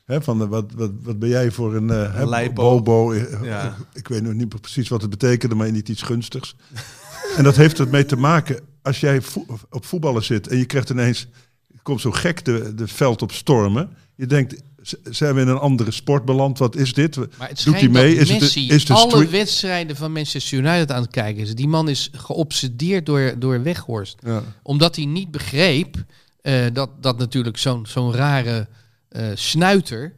hè, van wat, wat, wat ben jij voor een eh, hè, Lijpo. bobo? Ja. Ik weet nog niet precies wat het betekende, maar niet iets gunstigs. [laughs] en dat heeft ermee te maken. Als jij vo- op voetballen zit en je krijgt ineens... komt zo gek de, de veld op stormen. Je denkt, zijn we in een andere sport beland? Wat is dit? Maar het Doet hij mee? Is het, Messi de, is de alle wedstrijden van Manchester United aan het kijken is. Die man is geobsedeerd door, door Weghorst. Ja. Omdat hij niet begreep eh, dat, dat natuurlijk zo'n zo'n rare eh, snuiter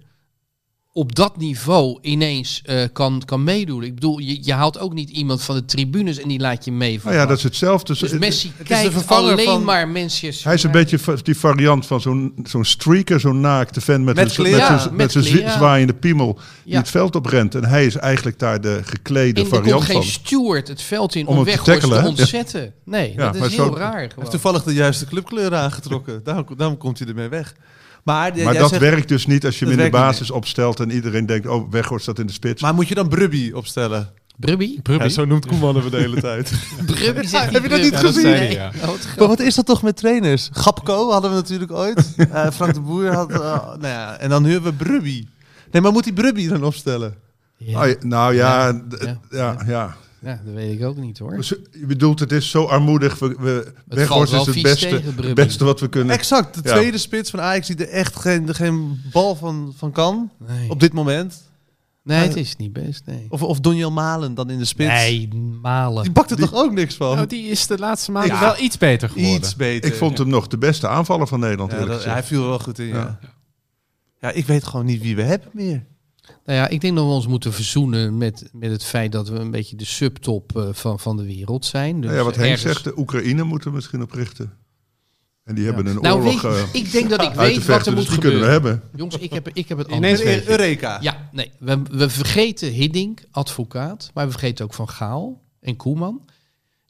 op dat niveau ineens eh, kan, kan meedoen. Ik bedoel, je, je haalt ook niet iemand van de tribunes en die laat je mee. Nou ja, dat is hetzelfde. dus Messi de kijkt vervanger alleen van- maar Manchester Hij is een beetje die variant van zo'n zo'n streaker, zo'n naakte fan met, Met kleren. met, Ja, zijn- met met zwaaiende piemel die Ja. het veld oprent. En hij is eigenlijk daar de geklede En variant komt geen van. steward het veld in Om om, hem te ontzetten. Nee, Ja, dat is zo- heel raar. Hij heeft Gewoon. toevallig de juiste clubkleuren aangetrokken. daarom, daarom komt hij ermee weg. Maar, Maar dat zegt, werkt dus niet als je hem in de niet, basis opstelt en iedereen denkt, oh, Weghorst staat in de spits. Maar moet je dan Brubby opstellen? Brubby? Brubby. Ja, zo noemt Koeman hem de hele [laughs] tijd. Brubby heb je dat niet gezien? Ja. Oh. [laughs] Maar wat is dat toch met trainers? Gapco hadden we natuurlijk ooit. [laughs] Eh, Frank de Boer had... eh, nou ja, en dan nu hebben we Brubby. Nee, maar moet die Brubby dan opstellen? Ja. Oh, ja, nou ja, Ja. Ja. dat weet ik ook niet hoor. Dus Je bedoelt, het is zo armoedig. We, we, Weghorst is het beste, het beste wat we kunnen. Exact, de Ja. tweede spits van Ajax die er echt geen, geen bal van, van kan. Nee, Op dit moment. nee het is niet best. Nee, Of, of Donjel Malen dan in de spits. nee malen. Die pakt er toch ook niks van? Nou, die is de laatste maanden Ja. wel iets beter geworden. Iets beter. Ik vond hem nog de beste aanvaller van Nederland, Ja, dat- hij viel er wel goed in, ja. Ja. ja. ik weet gewoon niet wie we hebben meer. Nou ja, ik denk dat we ons moeten verzoenen met, met het feit dat we een beetje de subtop eh, van, van de wereld zijn. Dus Nou ja, wat Henk ergens- zegt, de Oekraïne moeten we misschien oprichten. En die hebben een Nou, oorlog weet, eh, ik denk dat ik [laughs] weet wat er dus moet die kunnen we gebeuren. hebben. Jongens, ik heb, ik heb het Ineens weet je. Eureka. Ja, nee, we, we vergeten Hiddink, advocaat, maar we vergeten ook Van Gaal en Koeman.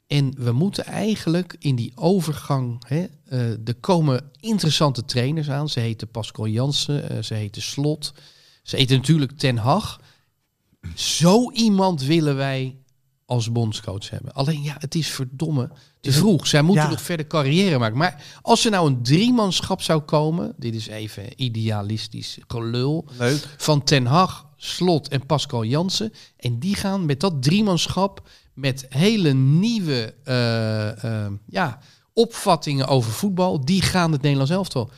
En we moeten eigenlijk in die overgang, hè, eh, er komen interessante trainers aan. Ze heten Pascal Jansen, eh, ze heten Slot, ze heten natuurlijk Ten Hag. Zo iemand willen wij als bondscoach hebben. Alleen ja, het is verdomme te vroeg. Zij moeten Ja. nog verder carrière maken. Maar als er nou een driemanschap zou komen, dit is even idealistisch gelul, Leuk. van Ten Hag, Slot en Pascal Jansen. En die gaan met dat driemanschap met hele nieuwe eh, eh, ja, opvattingen over voetbal. Die gaan het Nederlands elftal.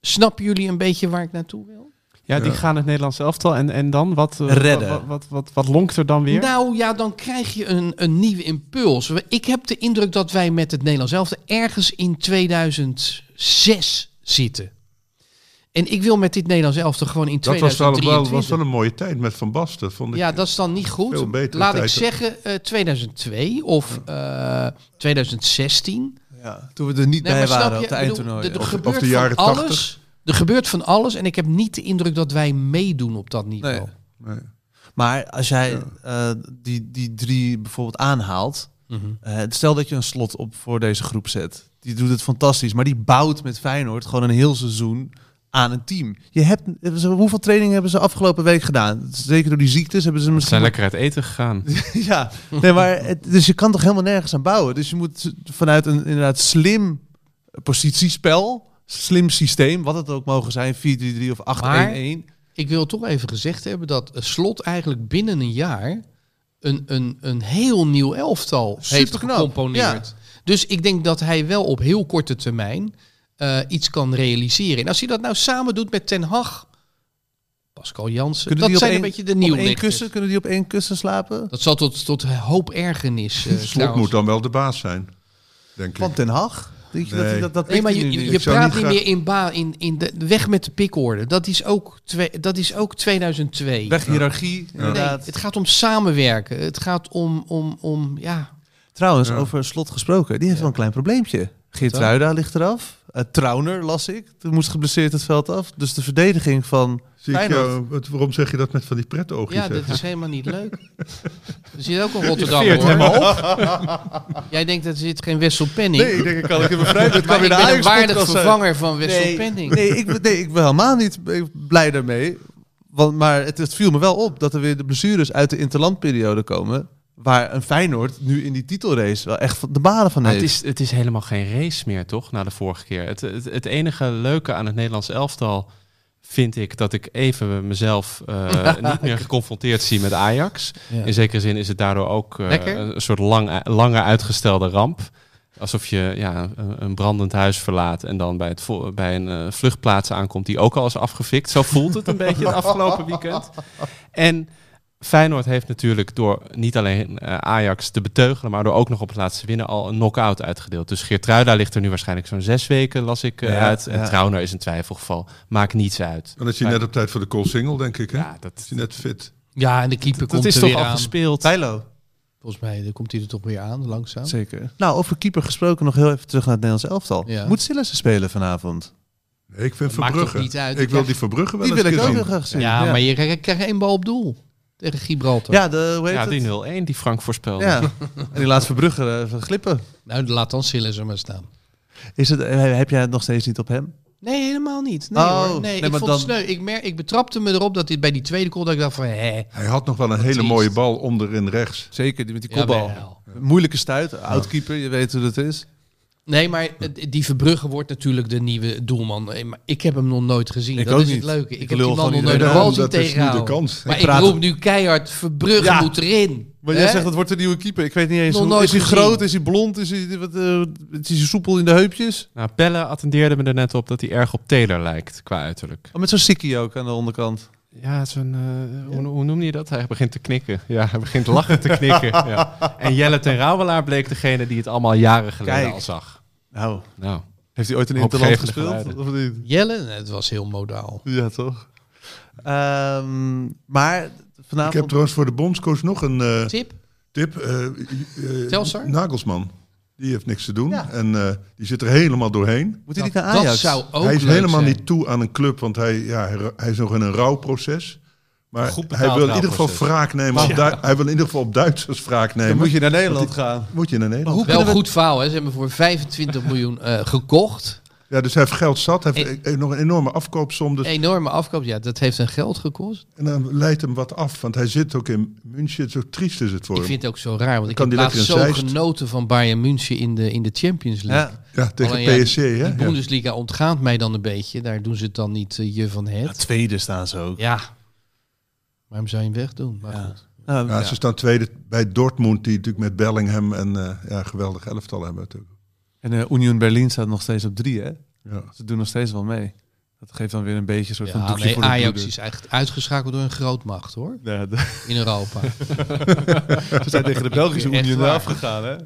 Snappen jullie een beetje waar ik naartoe wil? Ja, die Ja. gaan het Nederlands elftal. En, en dan? Wat, eh, Redden. Wat, wat, wat, wat lonkt er dan weer? Nou ja, dan krijg je een, een nieuwe impuls. Ik heb de indruk dat wij met het Nederlands elftal ergens in 2006 zitten. En ik wil met dit Nederlands elftal gewoon in Dat was wel, 2023. wel, was wel een mooie tijd met Van Basten. Vond ik. Ja, dat is dan niet goed. Veel betere Laat ik zeggen eh, 2002 of eh, 2016. Ja, toen we er niet Nee, bij waren je? op bedoel, eindtoernooi. er- er Of- gebeurt of de van jaren alles. 80. Er gebeurt van alles en ik heb niet de indruk dat wij meedoen op dat niveau. Nee. Nee. Maar als jij eh, die, die drie bijvoorbeeld aanhaalt. Eh, stel dat je een slot op voor deze groep zet. Die doet het fantastisch, maar die bouwt met Feyenoord gewoon een heel seizoen aan een team. Je hebt, hebben ze- hoeveel trainingen hebben ze afgelopen week gedaan? Zeker door die ziektes hebben ze Ze misschien... zijn lekker uit eten gegaan. [laughs] ja, nee, maar het, dus je kan toch helemaal nergens aan bouwen. Dus je moet vanuit een inderdaad slim positiespel, slim systeem, wat het ook mogen zijn, 4-3-3 of 8-1-1. Ik wil toch even gezegd hebben dat Slot eigenlijk binnen een jaar een, een, een heel nieuw elftal heeft Superknap, gecomponeerd. Dus ik denk dat hij wel op heel korte termijn eh, iets kan realiseren. En als hij dat nou samen doet met Ten Hag, Pascal Jansen, Kunnen dat zijn één- een beetje de één nieuwlichters. kussen, kunnen die op één kussen slapen? Dat zal tot, tot hoop ergernis. eh, [laughs] Slot trouwens. moet dan wel de baas zijn, denk Van ik. Ten Hag? Dat, Nee. dat, dat Nee, maar je, je, praat niet graag- meer in, ba, in, in de weg met de pikorde. Dat is ook, twee, dat is ook 2002. Weg hiërarchie, Nee, het gaat om samenwerken. Het gaat om, om, om ja, Trouwens, Ja. over slot gesproken, die heeft wel een klein probleempje. Geertruida ligt eraf. Uh, Trauner las ik. Toen moest geblesseerd het veld af. Dus de verdediging van Zie ik Feyenoord. jou, wat- waarom zeg je dat met van die pretoogjes? ja, dat is helemaal niet leuk. [laughs] Er zit ook een Rotterdam hoor. [laughs] Jij denkt dat er zit geen Wessel Penning. Nee, ik denk, ik kan ik even vrij. Ik weer de ben een waardig vervanger van Wessel nee, Penning. Nee ik, ben- nee, ik ben helemaal niet blij daarmee. Want, maar het, het viel me wel op dat er weer de blessures uit de interlandperiode komen. Waar een Feyenoord nu in die titelrace wel echt de banen van Maar heeft. het, is, het is helemaal geen race meer, toch? Na de vorige keer. Het, het, het enige leuke aan het Nederlands elftal vind ik dat ik even mezelf eh, [laughs] niet meer geconfronteerd zie met Ajax. Ja. In zekere zin is het daardoor ook eh, een soort lang, lange uitgestelde ramp. Alsof je ja, een, brandend huis verlaat en dan bij, het bij een eh, vluchtplaats aankomt die ook al is afgefikt. Zo voelt het een beetje het afgelopen weekend. En Feyenoord heeft natuurlijk door niet alleen eh, Ajax te beteugelen, maar door ook nog op het laatste winnen al een knock-out uitgedeeld. Dus Geertruida ligt er nu waarschijnlijk zo'n zes weken, las ik eh, Ja, uit. En ja. Trauner is een twijfelgeval. Maakt niets uit. Dan is hij net op tijd voor de kool single, denk ik. Hè? Ja, dat, Is hij net fit. Ja, en de keeper dat komt is er toch weer al aan. gespeeld. Bijlo. Volgens mij dan komt hij er toch weer aan, langzaam. Zeker. Nou, over keeper gesproken nog heel even terug naar het Nederlands elftal. Ja. Moet Sillissen spelen vanavond? Nee, ik vind Dat Verbrugge. niet uit. Ik wil die Verbrugge wel Die eens wil ik ook zien. graag zien. Ja, maar je krijgt krijgt één bal op doel tegen Gibraltar. Ja, de, hoe heet Ja, die 0-1 die Frank voorspelde. Ja, [laughs] en die laat Verbrugge uh, glippen. Nou, laat dan Sillis er maar staan. Is het, eh, heb jij het nog steeds niet op hem? Nee, helemaal niet. Nee, Oh, hoor. nee, nee, ik vond dan- sneu. Ik, mer ik betrapte me erop dat dit bij die tweede goal dat ik dacht van, hè. Hij had nog wel een hele triest. mooie bal onderin rechts. Zeker, die met die kopbal. Moeilijke stuit, oudkeeper, je weet hoe dat is. Nee, maar die Verbrugge wordt natuurlijk de nieuwe doelman. Ik heb hem nog nooit gezien. Ik dat ook is niet. het leuke. Ik Ik, heb die man nog nooit de bal zien tegenhouden. Maar Ik roep nu keihard, Verbrugge Ja. moet erin. Maar jij zegt dat wordt de nieuwe keeper. Ik weet niet eens, Nog hoe, nooit is hij gezien. groot, is hij blond, is hij, wat, eh, is hij soepel in de heupjes? Nou, Pelle attendeerde me er net op dat hij erg op Taylor lijkt qua uiterlijk. Oh, met zo'n sikkie ook aan de onderkant. Ja, zo'n, eh, hoe, hoe noem je dat? Hij begint te knikken. Ja, hij begint lachen te knikken. [laughs] Ja. En Jelle ten Rauwelaar bleek degene die het allemaal jaren geleden Kijk. al zag. Nou, Nou, heeft hij ooit in Interland gespeeld? Of niet? Jelle, nee, het was heel modaal. Ja, toch? Ehm, maar Ik vanavond... heb trouwens voor de bondscoach nog een eh, Tip? tip. Telstar? Nagelsman. Die heeft niks te doen. Ja. En eh, die zit er helemaal doorheen. Moet hij niet Dat, naar Ajax? dat zou ook hij is helemaal zijn. niet toe aan een club, want hij, ja, hij, is nog in een rouwproces. Maar hij wil in ieder geval wraak nemen. Hij wil in ieder geval op Duitsers wraak nemen. Dan moet je naar Nederland gaan. Moet je naar Nederland. Hoe Wel we- goed verhaal, hè? Ze hebben voor 25 miljoen eh, gekocht. Ja, dus hij heeft geld zat. Hij heeft eh, nog een enorme afkoopsom. Dus, Enorme afkoop. Ja, dat heeft een geld gekost. en dan leidt hem wat af. Want hij zit ook in München. Zo triest is het voor Ik hem. vind het ook zo raar, want ik kan heb die laatst lekker zo Zeist. genoten van Bayern München in de, in de Champions League. Ja. Ja, tegen Alleen, ja, PSG. hè? Ja. Bundesliga ontgaat mij dan een beetje. Daar doen ze het dan niet eh, je van Ja, het. tweede staan ze ook. Ja. Waarom zou je hem wegdoen? Maar Ja. goed. Nou, Ja, ja. Ze staan tweede bij Dortmund, die natuurlijk met Bellingham en eh ja, geweldig elftal hebben natuurlijk. En eh, Union Berlin staat nog steeds op drie, hè? Ja. Ze doen nog steeds wel mee. Dat geeft dan weer een beetje een soort van Ja, doekje nee, voor de Ajax is echt uitgeschakeld door een grootmacht hoor. Ja, de- In Europa. [laughs] ze zijn tegen de Belgische waar. afgegaan, hè?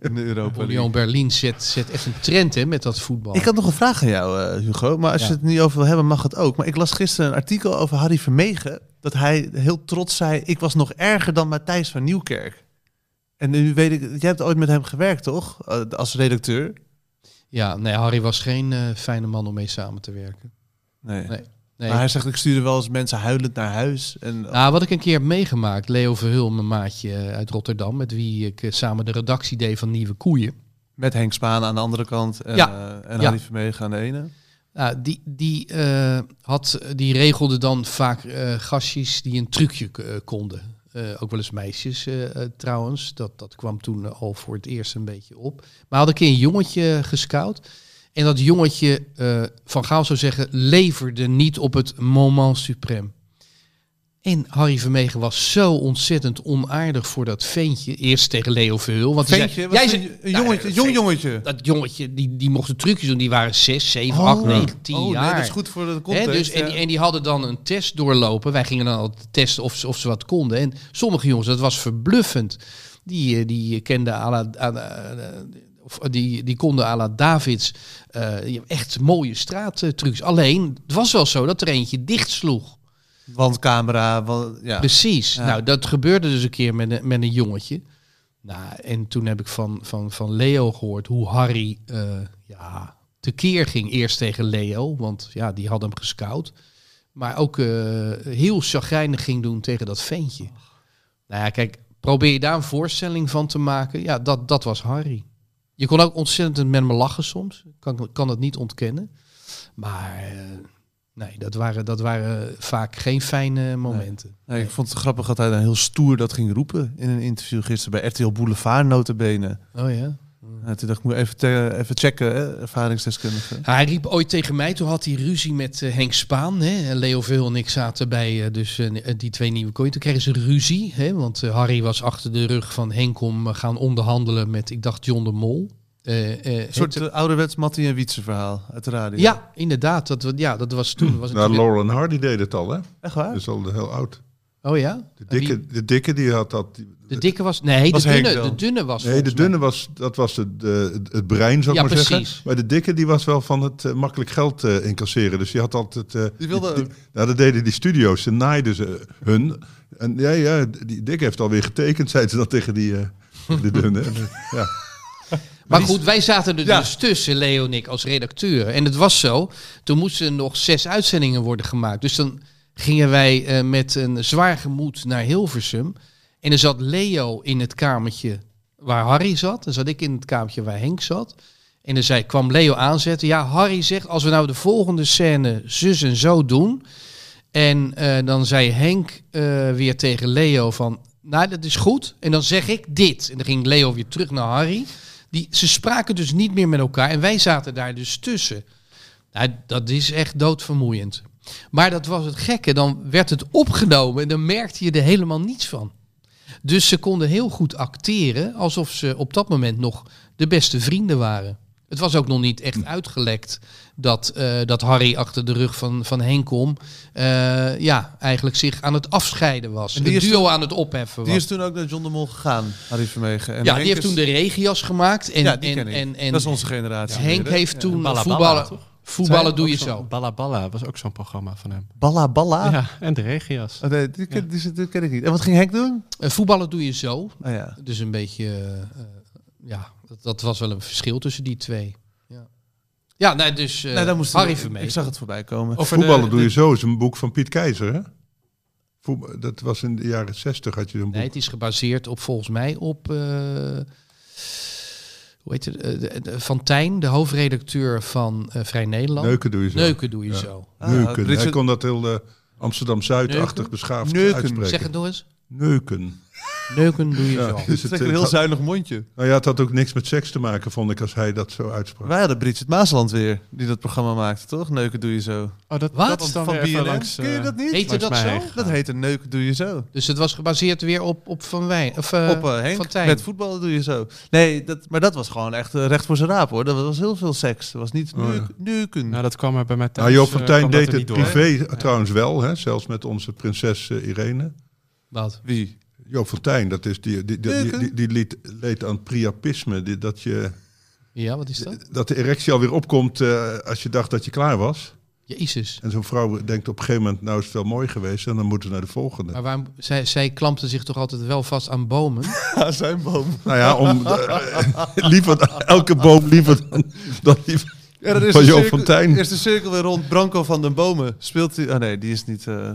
In de Europa. Union Berlin zet, zet echt een trend hè, met dat voetbal. Ik had nog een vraag aan jou, eh, Hugo. Maar als Ja. je het niet over wil hebben, mag het ook. Maar ik las gisteren een artikel over Harry Vermegen. Dat hij heel trots zei, ik was nog erger dan Matthijs van Nieuwkerk. En nu weet ik, jij hebt ooit met hem gewerkt, toch? Eh, als redacteur. Ja, nee, Harry was geen eh, fijne man om mee samen te werken. Nee. Nee. Nee. Maar hij zegt, ik stuurde wel eens mensen huilend naar huis. En, Nou, wat ik een keer heb meegemaakt, Leo Verhul, mijn maatje eh, uit Rotterdam, met wie ik samen de redactie deed van Nieuwe Koeien. Met Henk Spaan aan de andere kant en, Ja. en Ja. Harry Vermegen aan de ene. Nou, die, die, had, die regelde dan vaak gastjes die een trucje konden. Eh, ook wel eens meisjes eh, eh, trouwens. Dat, dat kwam toen al voor het eerst een beetje op. Maar had een een jongetje gescout. En dat jongetje, Van Gaal zou zeggen, leverde niet op het moment suprême. En Harry Vermegen was zo ontzettend onaardig voor dat ventje. Eerst tegen Leo Verhul. Want Ventje, zei, jij zei, een, Nou, jongetje, een jong jongetje. dat jongetje, die, die mochten trucjes doen. Die waren 6, 7, 8, 9, 10 oh, jaar. Nee, dat is goed voor de context. dus, en, die, en die hadden dan een test doorlopen. Wij gingen dan altijd testen of ze, of ze wat konden. En sommige jongens, dat was verbluffend. Die, eh, die kenden à la, à la- eh, of die, die konden à la Davids eh, echt mooie straattrucs. Alleen, het was wel zo dat er eentje dicht sloeg. Wandcamera, ja. Precies. Ja. Nou, dat gebeurde dus een keer met een, met een jongetje. Nou, en toen heb ik van, van, van Leo gehoord hoe Harry eh ja, tekeer ging. Eerst tegen Leo, want ja, die had hem gescout. Maar ook eh, heel chagrijnig ging doen tegen dat ventje. Nou ja, kijk, probeer je daar een voorstelling van te maken. Ja, dat, dat was Harry. Je kon ook ontzettend met me lachen soms. Kan, kan het niet ontkennen. Maar eh, nee, dat waren, dat waren vaak geen fijne momenten. Nee, ik vond het grappig dat hij dan heel stoer dat ging roepen in een interview gisteren bij RTL Boulevard notabene. Oh ja. Ja, toen dacht ik, moet even, even checken, hè, ervaringsdeskundige. Hij riep ooit tegen mij, toen had hij ruzie met eh, Henk Spaan. Hè? En Leo Veel en ik zaten bij eh, dus, eh, die twee nieuwe kooien. Toen kregen ze ruzie, hè? want Harry was achter de rug van Henk om gaan onderhandelen met, ik dacht, John de Mol. Eh, eh, Een soort het- eh, ouderwets Mattie en Wietse verhaal uit de radio. ja, inderdaad. Dat, ja, dat was toen. Was Nou, Laurel en Hardy deed het al, hè? Echt waar? Dat is al heel oud. oh ja? De wie- dikke, de dikke die had dat. die- de dikke was... Nee, Was de, dunne, dan? de dunne was Nee, de mij- dunne was, dat was de, de, het brein, zou ik Ja, maar precies. zeggen. Maar de dikke, die was wel van het makkelijk geld incasseren. Dus die had altijd... eh, Die wilde ook. nou, dat deden die studio's. Ze naaiden ze hun. En ja, ja, die dikke heeft alweer getekend, [laughs] zeiden ze dat tegen die eh, de dunne. En, [laughs] ja. Maar goed, wij zaten er Ja. dus tussen, Leo en ik, als redacteur. En het was zo, toen moesten er nog zes uitzendingen worden gemaakt. Dus dan gingen wij eh, met een zwaar gemoed naar Hilversum. En er zat Leo in het kamertje waar Harry zat. Dan zat ik in het kamertje waar Henk zat. En dan zei, kwam Leo aanzetten. Ja, Harry zegt, als we nou de volgende scène zus en zo doen... En eh, dan zei Henk eh, weer tegen Leo van, nou dat is goed. En dan zeg ik dit. En dan ging Leo weer terug naar Harry. Die, ze spraken dus niet meer met elkaar. En wij zaten daar dus tussen. Nou, dat is echt doodvermoeiend. Maar dat was het gekke. Dan werd het opgenomen en dan merkte je er helemaal niets van. Dus ze konden heel goed acteren alsof ze op dat moment nog de beste vrienden waren. Het was ook nog niet echt uitgelekt dat, eh, dat Harry achter de rug van, van Henk om eh, ja, eigenlijk zich aan het afscheiden was. En die het duo toen- aan het opheffen Die was. is toen ook naar John de Mol gegaan, Harry Vermegen. En ja, Henk die heeft is- toen de regias gemaakt. En, ja, die en, ken ik. en, en dat is onze generatie. Henk heeft toen voetballen, voetballen doe je zo. Balla Balla was ook zo'n programma van hem. Balla Balla? Ja, en de regias. Oh, nee, die, ken, ik niet. En wat ging Henk doen? Eh, voetballen doe je zo. Oh, ja. Dus een beetje, ja, dat, dat was wel een verschil tussen die twee. Ja, ja nee, dus eh nee, dan moest Harry ik, Vermegen. ik zag het voorbij komen. Over Voetballen de- doe je de- zo, is een boek van Piet Keizer, hè? Voetbal- dat was in de jaren zestig had je zo'n boek. Nee, het is gebaseerd op volgens mij op. eh, hoe heet het? eh, de- de- van Tijn, de hoofdredacteur van eh, Vrij Nederland. Neuken doe je zo. Neuken doe je Ja. zo. Ah, Neuken. Hij kon dat heel Amsterdam-Zuid-achtig beschaafd Neuken. uitspreken. Zeg het nog eens. Neuken. Neuken doe je Ja, zo. dus [laughs] Het is een eh, heel zuinig mondje. nou ja, het had ook niks met seks te maken, vond ik, als hij dat zo uitsprak. Wij hadden Bridget Maasland weer, die dat programma maakte, toch? Neuken doe je zo. Oh, dat, Wat? dat dan Van BNN? langs... Ken je eh, dat niet? Heette dat zo? heen Dat heette Neuken doe je zo. Dus het was gebaseerd weer op, op Van Wijn. Of, eh, Op Henk, van Tijn. met voetballen doe je zo. Nee, dat, maar dat was gewoon echt recht voor zijn raap hoor. Dat was heel veel seks. Dat was niet Oh, ja. neuk- neuken. Nou, dat kwam er bij mij thuis. Nou, Joop van Tijn dat deed het privé trouwens wel, hè? zelfs met onze prinses Irene. Wat? Wie? Joop van Tijn, dat is die, die, die, die, die, die liet, leed aan priapisme. Die, dat, je, Ja, wat is dat? dat de erectie alweer opkomt eh, als je dacht dat je klaar was. Jezus. En zo'n vrouw denkt op een gegeven moment, nou is het wel mooi geweest en dan moeten we naar de volgende. Maar waarom, zij, zij klampte zich toch altijd wel vast aan bomen? [laughs] Ja, zijn boom. Nou ja, om eh, [laughs] liever elke boom liever dan, dan die, Ja, is Van de Jo cirkel- Fontijn. Is de cirkel weer rond. Branco van den Bomen. Speelt hij... Oh nee, die is niet... eh,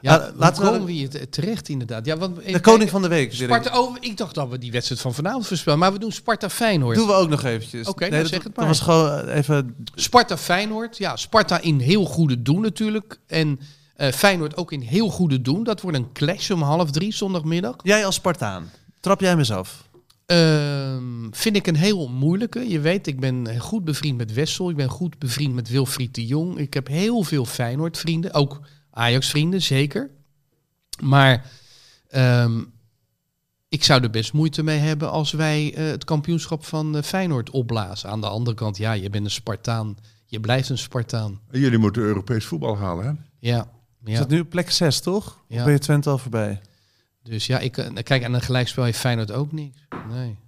Ja, hoe laten we- komen we hier te- terecht inderdaad? Ja, want, de koning van de week. Sparta, oh, ik dacht dat we die wedstrijd van vanavond voorspellen. Maar we doen Sparta-Feyenoord. Doen we ook nog eventjes. Oké, nou, zeg het dat maar. was gewoon eh, even... Sparta-Feyenoord. Ja, Sparta in heel goede doen natuurlijk. En eh, Feyenoord ook in heel goede doen. Dat wordt een clash om half drie zondagmiddag. Jij als Spartaan. Trap jij me af? Ehm, vind ik een heel moeilijke. Je weet, ik ben goed bevriend met Wessel. Ik ben goed bevriend met Wilfried de Jong. Ik heb heel veel Feyenoord vrienden. Ook Ajax vrienden, zeker. Maar ehm, ik zou er best moeite mee hebben als wij eh, het kampioenschap van eh, Feyenoord opblazen. Aan de andere kant, ja, je bent een Spartaan. Je blijft een Spartaan. Jullie moeten Europees voetbal halen, hè? Ja. Is ja. dat nu plek 6, toch? Ja. Of ben je Twente al voorbij? Dus ja, ik, eh, kijk, aan een gelijkspel heeft Feyenoord ook niks. Nee.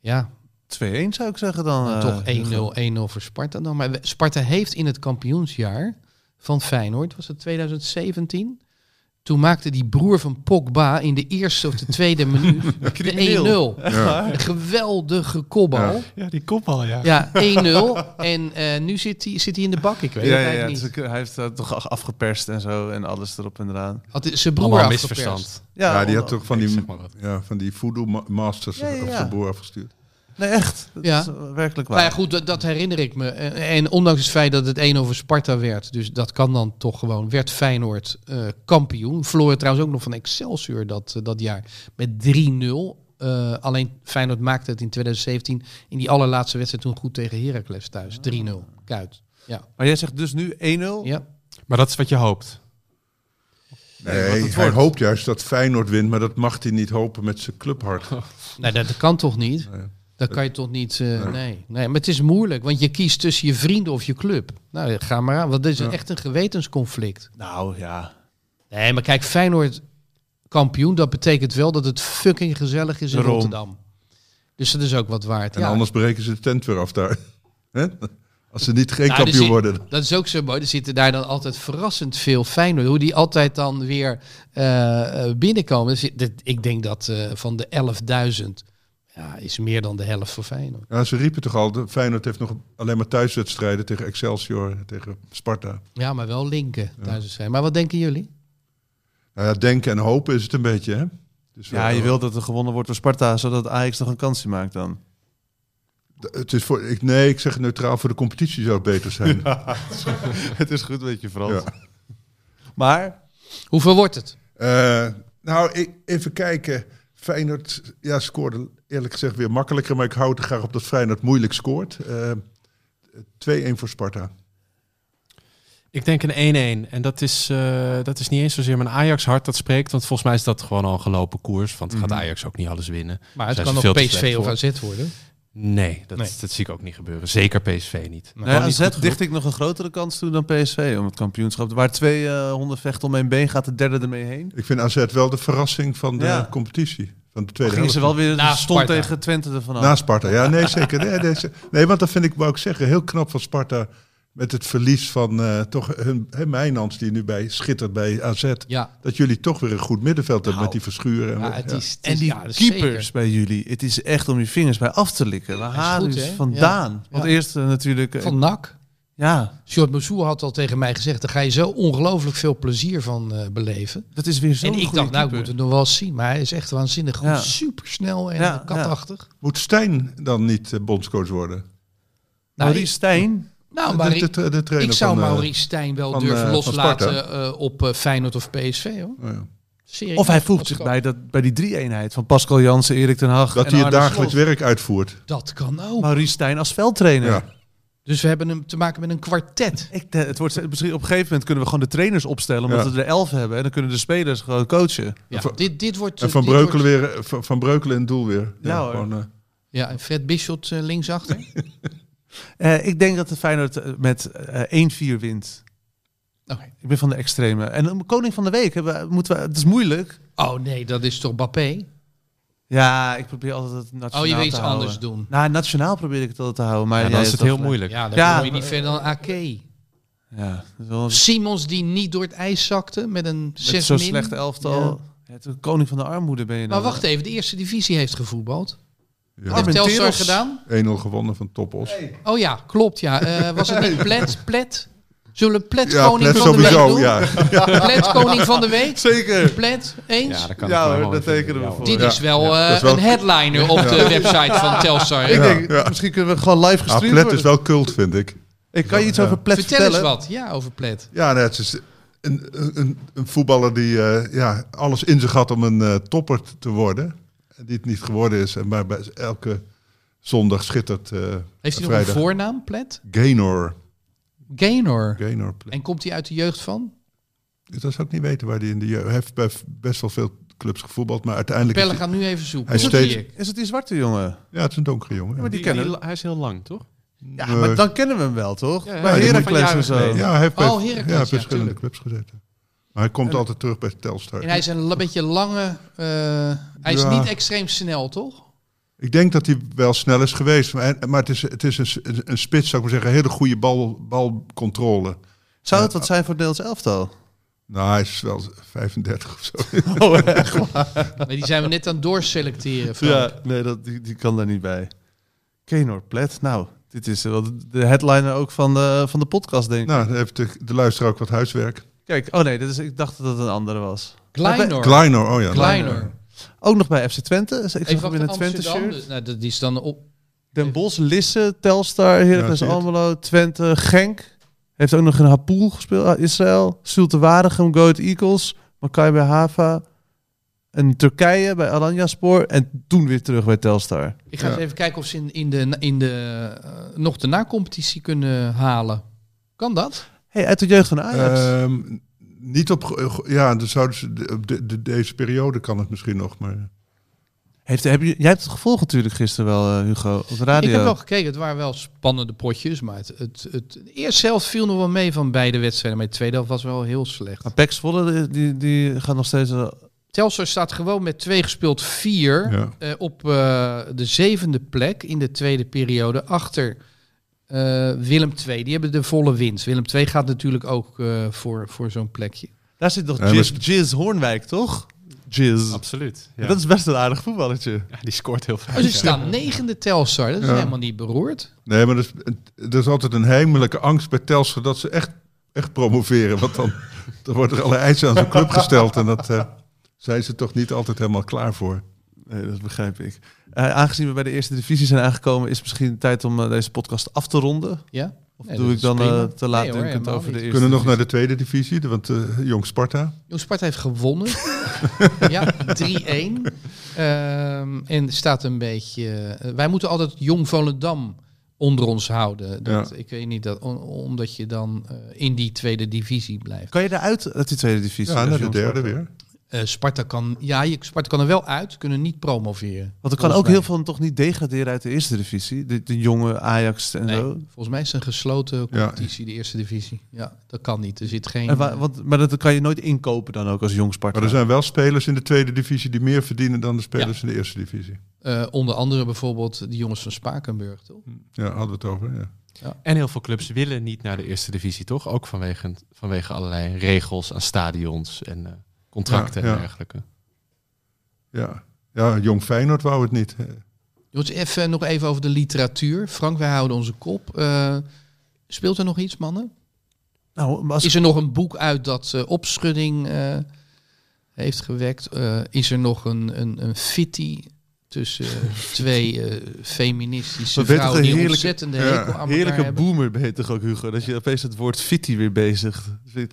Ja, 2-1 zou ik zeggen dan. Eh, toch 1-0, Hugo. 1-0 voor Sparta dan. Maar Sparta heeft in het kampioensjaar van Feyenoord, was het 2017? Toen maakte die broer van Pogba in de eerste of de tweede [laughs] minuut de 1-0. Crimineel. Ja. Een geweldige kopbal. Ja. Ja, Ja, die kopbal, ja. 1-0. [laughs] En eh, nu zit hij, zit hij in de bak, ik weet Ja, het ja, ja, niet. hij heeft dat toch afgeperst en zo en alles erop en eraan. Had hij zijn broer Allemaal afgeperst. misverstand. Ja, die had toch van die, zeg maar ja, van die voodoo ma- masters Ja, ja, op ja. zijn boer afgestuurd. Nee, echt. Dat Ja. is eh, werkelijk waar. Nou ja, goed, dat, dat herinner ik me. En, en ondanks het feit dat het 1 over Sparta werd, dus dat kan dan toch gewoon, werd Feyenoord eh, kampioen. Verloor trouwens ook nog van Excelsior dat, eh, dat jaar met 3-0. Eh, alleen Feyenoord maakte het in 2017 in die allerlaatste wedstrijd toen goed tegen Heracles thuis. 3-0, kuit. Ja. Maar jij zegt dus nu 1-0? ja. Maar dat is wat je hoopt. Nee, het hij wordt. hoopt juist dat Feyenoord wint, maar dat mag hij niet hopen met zijn clubhart. [laughs] Nee, dat, dat kan toch niet? Nee. Dat kan je toch niet... eh, nee. nee. maar het is moeilijk, want je kiest tussen je vrienden of je club. Nou, ga maar aan, want dit is Ja. echt een gewetensconflict. Nou ja. Nee, maar kijk, Feyenoord kampioen, dat betekent wel dat het fucking gezellig is in Daarom. Rotterdam. Dus dat is ook wat waard. En ja. anders breken ze de tent weer af daar. [laughs] Als ze niet geen Nou, kampioen dus worden. Dat is ook zo mooi. Er zitten daar dan altijd verrassend veel Feyenoord. Hoe die altijd dan weer eh, eh, binnenkomen. Dus ik denk dat van de 11.000 ja, is meer dan de helft voor Feyenoord. Ja, ze riepen toch al, de Feyenoord heeft nog alleen maar thuiswedstrijden tegen Excelsior, tegen Sparta. Ja, maar wel linken thuis zijn. Maar wat denken jullie? Nou ja, denken en hopen is het een beetje, hè? Dus Ja, je wilt dat er gewonnen wordt door Sparta, zodat Ajax nog een kansje maakt dan. Het is voor, ik, nee, ik zeg neutraal, voor de competitie zou het beter zijn. [laughs] het is goed met je Frans. Ja. Maar, Hoeveel wordt het? Eh, nou, ik, even kijken. Feyenoord ja, scoorde eerlijk gezegd weer makkelijker, maar ik hou er graag op dat Feyenoord moeilijk scoort. Eh 2-1 voor Sparta. Ik denk een 1-1. En dat is, eh, dat is niet eens zozeer mijn Ajax hart dat spreekt. Want volgens mij is dat gewoon al een gelopen koers. Want gaat Ajax ook niet alles winnen. Maar het kan nog PSV of. AZ worden. Nee dat, Nee. dat zie ik ook niet gebeuren. Zeker PSV niet. nou, AZ dicht ik nog een grotere kans toe dan PSV om het kampioenschap. Waar twee eh, honden vechten om één been, gaat de derde ermee heen. Ik vind AZ wel de verrassing van de Ja. competitie. Van de tweede Gingen ze helft. wel weer Na stond Sparta. tegen Twente ervan af. Na Sparta, ja, nee, zeker. Nee, nee, ze- nee, want dat vind ik, wou ik zeggen, heel knap van Sparta. Met het verlies van eh, toch hun, hè, Mijnans, die nu bij schittert bij AZ. Ja, Dat jullie toch weer een goed middenveld hebben Nou, met die verschuren. En, ja, het is, het en die ja, dat is keepers zeker. bij jullie, het is echt om je vingers bij af te likken. Waar halen ze vandaan? Want Ja. eerst eh, natuurlijk... eh, Van NAC. Ja, Short Moussou had al tegen mij gezegd, daar ga je zo ongelooflijk veel plezier van eh, beleven. dat is weer zo'n En ik dacht, nou, ik moet het nog wel eens zien. Maar hij is echt waanzinnig goed. Ja. Supersnel en Ja, katachtig. Moet Stijn dan niet eh, bondscoach worden? Nou, Maurice Stijn, Nou, maar de, ik, de, de trainer ik zou van, eh, Maurice Stijn wel van, durven loslaten eh, op Feyenoord of PSV. Hoor. oh ja. Serieus. of hij voegt zich bij, dat, bij die drie-eenheid van Pascal Jansen, Erik ten Hag Dat en hij het dagelijks werk uitvoert. Dat kan ook. Maurice Stijn als veldtrainer. Ja. Dus we hebben hem te maken met een kwartet. Ik, de- het wordt, misschien op een gegeven moment kunnen we gewoon de trainers opstellen, omdat Ja. we er elf hebben. En dan kunnen de spelers gewoon coachen. Ja, van- dit, dit wordt... En Van dit Breukelen, wordt- weer, van, van Breukelen in doel weer. Ja, hoor. gewoon, eh, Ja, en Fred Bischot eh, linksachter. [laughs] Eh, ik denk dat de Feyenoord eh, met eh 1-4 wint. Oké. Ik ben van de extreme. En een koning van de week, hebben moeten we, het is moeilijk. Oh nee, dat is toch Bappé? Ja, ik probeer altijd het nationaal Oh, je wil te iets houden. anders doen. Nou, nationaal probeer ik het altijd te houden. Maar Ja, dan is het heel moeilijk. Ja, dan Ja, kom je niet verder dan AK. Ja, wel Simons die niet door het ijs zakte met een met 6 zo'n min. slechte elftal. Ja. de koning van de armoede ben je dan. Maar wacht even, de eerste divisie heeft gevoetbald. Ja. Heeft Telstar gedaan? 1-0 gewonnen van Topos. Oh ja, klopt. Ja. Eh, was het [laughs] niet Plet? Plet? Zullen we Plet Ja, van de week doen? [laughs] Ja. Plet koning van de week? Zeker. Plet? Eens? Ja, dat kan Ja, hoor, dat tekenen we voor. Dit Ja. is wel Ja, eh, is wel- een headliner op de website van Telstar. Ik denk, ja. misschien kunnen we gewoon live Ah, gestreamd Plet worden. is wel cult, vind ik. Ik kan je iets Ja. over Plet Vertel eens vertellen. wat. Ja, over Plet. Ja, nee, het is een, een, een voetballer die eh, ja, alles in zich had om een eh, topper te worden. En die het niet geworden is. En maar bij elke zondag schittert. eh, Heeft hij nog een voornaam, Plet? Gaynor. Gaynor. En komt hij uit de jeugd van? Dat zou ik niet weten waar hij in de jeugd... Hij heeft bij best wel veel clubs gevoetbald, maar uiteindelijk... Pelle is gaat nu even zoeken. Hij hoor, steeds-. Is het die zwarte jongen? ja, het is een donkere jongen. Ja, maar die Die- kennen die- hij is heel lang, toch? Ja, Eh, maar dan kennen we hem wel, toch? Ja, ja, Bij Heracles en zo. Ja, hij heeft bij, Oh, Heracles, ja, ja, verschillende clubs gezeten. Maar hij komt altijd terug bij Telstar. En hij is een beetje lange... eh, hij is Ja. niet extreem snel, toch? Ik denk dat hij wel snel is geweest. Maar, maar het is, het is een, een spits, zou ik maar zeggen. Een hele goede bal, balcontrole. Zou het wat zijn voor Nederlands elftal? Nou, hij is wel 35 of zo. [laughs] Oh, echt? Maar die zijn we net aan het doorselecteren. Frank. Ja, nee, dat, die, die kan daar niet bij. Kenor Plet. Nou, dit is wel de- headliner ook van de, van de podcast, denk ik. nou, dan heeft de, de luisteraar ook wat huiswerk. Kijk, oh nee, dit is, ik dacht dat het een andere was. Kleinor. Kleiner, oh ja. Kleiner. Ook nog bij FC Twente. Dus ik zag hem in een Twente shirt. dus- Nou, die is dan op... Den Bosch, Lisse, Telstar, Heracles. Almelo, Twente, Genk. Heeft ook nog in Hapoel gespeeld, ah, Israël. Zulte Waregem, Go Ahead Eagles. Maccabi bij Hava. En Turkije bij Alanyaspor. En toen weer terug bij Telstar. Ik ga Ja. eens even kijken of ze in, in de, in de, eh, nog de na-competitie kunnen halen. Kan dat? Hey, uit de jeugd van Ajax. Ehm, niet op... ge- Ja, dan zouden ze... de- op de, de- deze periode kan het misschien nog, maar... Heeft, heb je, jij hebt het gevolgd natuurlijk gisteren wel, eh, Hugo, op de radio. Ik heb wel gekeken. Het waren wel spannende potjes. Maar het, het, het, de eerste helft viel nog wel mee van beide wedstrijden. Maar de tweede helft was wel heel slecht. Maar Pax Volle, die, die, gaat nog steeds... eh, Telstar staat gewoon met twee gespeeld vier. Ja. eh, op eh, de zevende plek in de tweede periode. Achter eh, Willem II. Die hebben de volle winst. Willem II gaat natuurlijk ook eh, voor, voor zo'n plekje. Daar zit nog Jizz, Jizz Hoornwijk, toch? Jizz. Absoluut. Ja. Dat is best een aardig voetballertje. [laughs] Ja, die scoort heel veel. Oh, ze staan negende Telstar. Dat is Ja. helemaal niet beroerd. Nee, maar er is, er is altijd een heimelijke angst bij Telstra dat ze echt, echt promoveren. Want dan, [laughs] dan worden er alle eisen aan zo'n club gesteld. En dat eh, zijn ze toch niet altijd helemaal klaar voor. Nee, dat begrijp ik. Eh, aangezien we bij de eerste divisie zijn aangekomen, is het misschien tijd om eh, deze podcast af te ronden. Ja? Of Nee, doe ik dan eh, te laat Nee hoor, over de eerste kunnen nog naar de tweede divisie, de- want eh, Jong Sparta. Jong Sparta heeft gewonnen. [laughs] ja, 3-1. Ehm, en staat een beetje... wij moeten altijd Jong Volendam onder ons houden. Dat, Ik weet niet, dat, on- omdat je dan eh, in die tweede divisie blijft. Kan je eruit uit die tweede divisie? Ja, als naar de derde Sparta? weer. Eh, Sparta, kan, ja, je, Sparta kan er wel uit, kunnen niet promoveren. Want er kan ook heel veel toch niet degraderen uit de eerste divisie. De, de jonge Ajax en. Nee, zo. volgens mij is het een gesloten competitie, de eerste divisie. Ja, dat kan niet. Er zit geen... En wa- want, maar dat kan je nooit inkopen dan ook als jong Sparta. Maar er zijn wel spelers in de tweede divisie die meer verdienen dan de spelers Ja. in de eerste divisie. eh, onder andere bijvoorbeeld de jongens van Spakenburg, toch? Ja, hadden we het over. Ja. En heel veel clubs willen niet naar de eerste divisie, toch? Ook vanwege, vanwege allerlei regels aan stadions en eh, contracten Ja, ja. en dergelijke. Ja. ja, Jong Feyenoord wou het niet. Jongens, even, nog even over de literatuur. Frank, wij houden onze kop. Eh, speelt er nog iets, mannen? Nou, als Is er nog een boek uit dat eh, opschudding eh, heeft gewekt? Eh, is er nog een, een, een fitty tussen eh, twee eh, feministische vrouwen een die heerlijke- ontzettende ja, hekel aan elkaar heerlijke hebben? boomer ben je toch ook, Hugo? Dat je opeens het woord fitty weer bezig.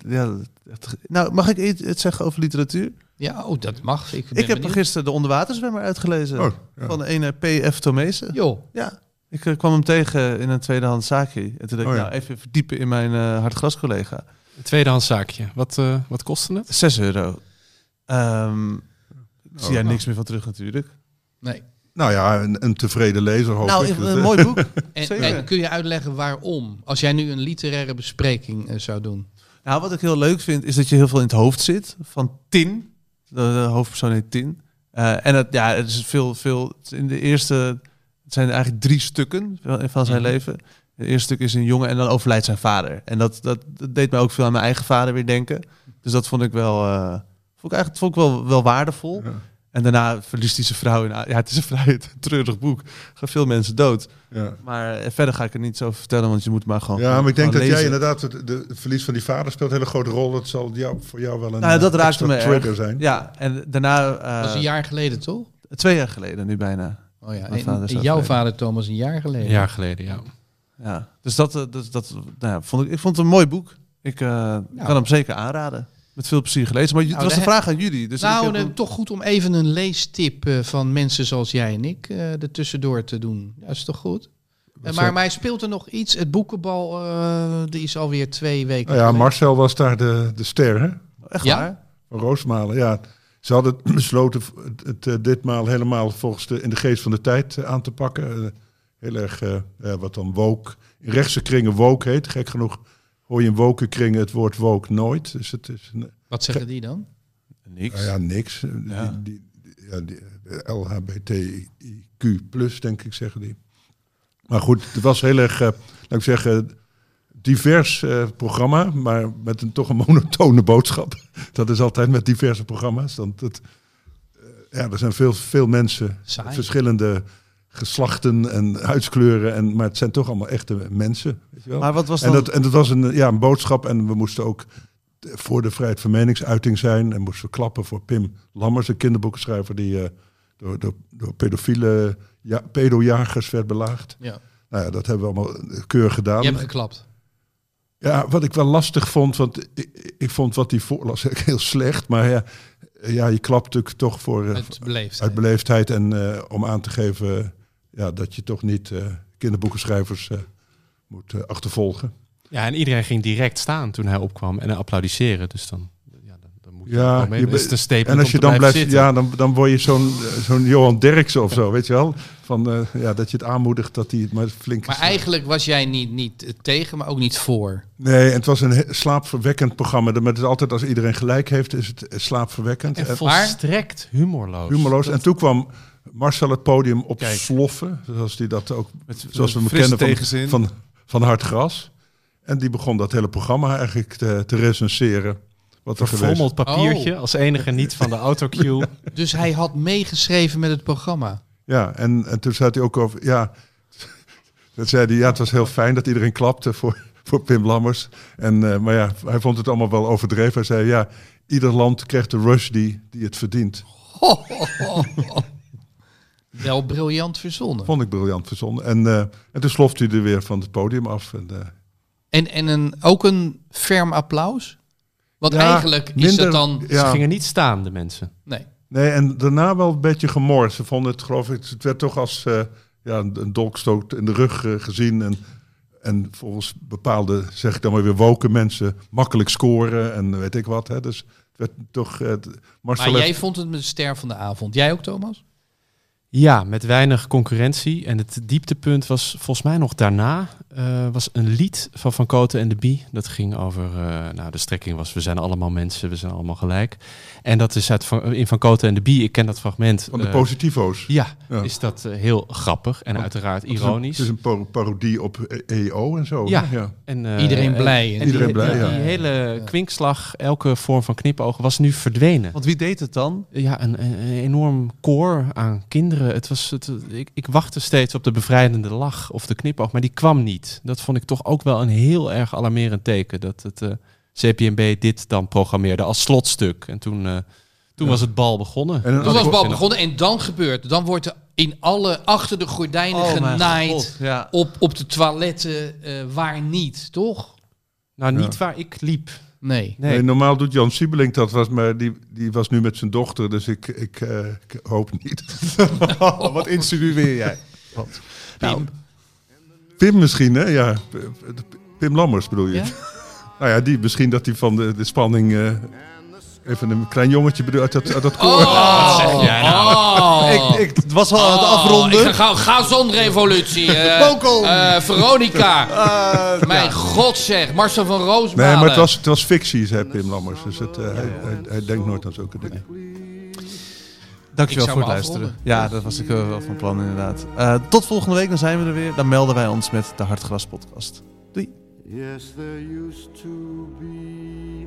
Ja, dat- nou, mag ik iets iets zeggen over literatuur? Ja, oh, dat mag. Ik, ben Ik heb benieuwd. gisteren de onderwaterzwemmer uitgelezen. Oh, ja. Van de ene P.F. Tomezen. Joh, Ja. Ik eh, kwam hem tegen in een tweedehands zaakje. En toen dacht ik, Oh ja. nou, even verdiepen in mijn eh hartgras collega. Een tweedehands zaakje. Wat, eh, wat kostte het? 6 euro. Ehm, ik zie Oh. daar niks meer van terug natuurlijk. Nee. Nou ja, een, een tevreden lezer hoop nou, ik. een mooi boek. [laughs] En, en kun je uitleggen waarom? Als jij nu een literaire bespreking eh, zou doen. Nou, wat ik heel leuk vind, is dat je heel veel in het hoofd zit. Van Tin. De, de hoofdpersoon heet Tin. Eh, en het, ja, het is veel, veel... In de eerste... Het zijn eigenlijk drie stukken van zijn Mhm. leven. Het eerste stuk is een jongen en dan overlijdt zijn vader. En dat, dat, dat deed mij ook veel aan mijn eigen vader weer denken. Dus dat vond ik wel... eh, vond ik eigenlijk vond ik wel, wel waardevol. Ja. En daarna verliest hij zijn vrouw. In, ja, het is een vrij [laughs] treurig boek. Gaan veel mensen dood. Ja. Maar eh, verder ga ik er niet zo over vertellen, want je moet maar gewoon. Ja, maar ik denk dat jij inderdaad, het, de, het verlies van die vader speelt een hele grote rol. Dat zal jou, voor jou wel een Nou, dat eh, raakte extra me trigger erg. zijn. Ja, en daarna. eh, Dat was een jaar geleden, toch? Twee jaar geleden, nu bijna. Oh ja, vader en jouw vader Thomas een jaar geleden. Een jaar geleden, ja. Ja, dus dat, eh, dus dat nou, ja, vond ik, ik vond het een mooi boek. Ik eh, kan hem zeker aanraden. Met veel plezier gelezen. Maar j- het Nou, was daar vraag aan jullie. Dus nou, ik heb dan een- toch goed om even een leestip eh, van mensen zoals jij en ik eh er tussendoor te doen. Ja, is toch goed? Eh, maar, maar speelt er nog iets? Het boekenbal, eh die is alweer twee weken Nou ja, geleden. Marcel was daar de, de ster, hè? echt ja? waar. Van Roosmalen, ja. Ze hadden [clears throat] besloten het, het, eh, ditmaal helemaal volgens de, in de geest van de tijd eh, aan te pakken. Eh, heel erg, eh, wat dan woke, in rechtse kringen woke heet. Gek genoeg hoor je in woke kringen het woord woke nooit. Dus het is, een- Wat zeggen die dan? Niks. nou ja, niks. Ja. Die, die, ja, die, LHBTIQ+, denk ik, zeggen die. Maar goed, het was heel erg, eh, laat ik zeggen, divers eh, programma, maar met een toch een [laughs] monotone boodschap. Dat is altijd met diverse programma's. Dan het, eh, ja, er zijn veel, veel mensen, Saai. verschillende geslachten en huidskleuren, en, maar het zijn toch allemaal echte mensen. Weet je wel? Maar wat was En dan... dat, en dat was een, ja, een boodschap. En we moesten ook voor de vrijheid van meningsuiting zijn. En moesten klappen voor Pim Lammers, een kinderboekenschrijver die eh, door, door, door pedofiele ja, pedojagers werd belaagd. Ja. Nou ja, dat hebben we allemaal keurig gedaan. Je hebt geklapt. Ja, wat ik wel lastig vond, want ik, ik vond wat hij voorlas [laughs] heel slecht. Maar ja, ja je klapt natuurlijk toch voor, eh, uit beleefdheid en eh, om aan te geven eh, ja, dat je toch niet eh, kinderboekenschrijvers eh, moet eh, achtervolgen. Ja, en iedereen ging direct staan toen hij opkwam en applaudisseren. Dus dan, ja, dan, dan moet je Ja, ook wel mee. je is een En als je dan blijven blijft, zitten. ja, dan, dan word je zo'n zo'n Johan Derksen of zo, [laughs] weet je wel? Van, eh, ja, dat je het aanmoedigt dat hij het maar flink... Maar eigenlijk was jij niet, niet tegen, maar ook niet voor. Nee, en het was een slaapverwekkend programma. Maar het is altijd als iedereen gelijk heeft, is het slaapverwekkend. En En volstrekt humorloos. humorloos. En toen kwam Marcel het podium op Kijk. sloffen, zoals hij dat ook, Met- zoals we hem frisse kennen tegenzin. van, van, van Hard Gras. En die begon dat hele programma eigenlijk te, te recenseren. Wat er Verfrommeld papiertje, Oh. als enige niet van de autocue. [laughs] Dus hij had meegeschreven met het programma. Ja, en, en toen zei hij ook over, ja, [laughs] dat zei hij, ja, het was heel fijn dat iedereen klapte voor, voor Pim Lammers. En, eh, maar ja, hij vond het allemaal wel overdreven. Hij zei, ja, ieder land krijgt de rush die, die het verdient. [laughs] Wel briljant verzonnen. Vond ik briljant verzonnen. En, eh, en toen slofte hij er weer van het podium af. En, eh, En, en een, ook een ferm applaus? Want ja, eigenlijk is minder- dat dan... Ze gingen niet staan, de mensen. Nee. nee, en daarna wel een beetje gemord. Ze vonden het, geloof ik, het werd toch als eh, ja, een, een dolkstoot in de rug gezien. En, en volgens bepaalde, zeg ik dan maar weer, woken mensen makkelijk scoren en weet ik wat. Hè. Dus het werd toch... het- Maar jij vond het de ster van de avond. Jij ook, Thomas? Ja, met weinig concurrentie. En het dieptepunt was volgens mij nog daarna. eh, was een lied van Van Koten en de Bie. Dat ging over, eh, nou de strekking was, we zijn allemaal mensen, we zijn allemaal gelijk. En dat is uit van, in Van Koten en de Bie, ik ken dat fragment. Van de eh, positivo's. Ja, Ja. is dat eh, heel grappig en uiteraard Het is een- ironisch. Het is een par- parodie op E- EO en zo. Ja. ja. En, eh, Iedereen en- blij. en Iedereen die, blij, die, ja. die hele kwinkslag, elke vorm van knipogen was nu verdwenen. Want wie deed het dan? Ja, een, een, een enorm koor aan kinderen. Het was, het, ik, ik wachtte steeds op de bevrijdende lach of de knipoog, maar die kwam niet. Dat vond ik toch ook wel een heel erg alarmerend teken. Dat het eh, CPNB dit dan programmeerde als slotstuk. En toen, eh, toen Ja. was het bal begonnen. En Toen was antwoord- bal begonnen en dan gebeurt. Dan wordt er in alle achter de gordijnen Oh, genaaid. God, Ja. Op, op de toiletten, eh, waar niet, toch? Nou, niet waar ik liep. Nee. Nee. Nee, normaal doet Jan Siebelink dat, was, maar die, die was nu met zijn dochter, dus ik, ik, eh, ik hoop niet. [laughs] Oh, wat insinueer jij? Nou, Pim misschien, hè? Ja, Pim Lammers bedoel je? Ja? [laughs] Nou ja, die, misschien dat hij van de, de spanning eh, even een klein jongetje uit dat, uit dat koor. Oh, zeg jij nou? Ik, ik, het was al aan het Oh, afronden. Ik ga gauw gazonrevolutie. eh Pokel. eh, Veronica. [laughs] Eh, Mijn god zeg. Marcel van Roosmalen. Nee, maar het was, het was fictie, zei Pim Lammers. Dus het, eh, hij, hij, hij denkt nooit aan zulke dingen. Dankjewel Ik voor zou het me luisteren. afronden. Ja, dat was ik eh, wel van plan inderdaad. Eh, tot volgende week, dan zijn we er weer. Dan melden wij ons met de Hartgras podcast. Doei. Yes, there used to be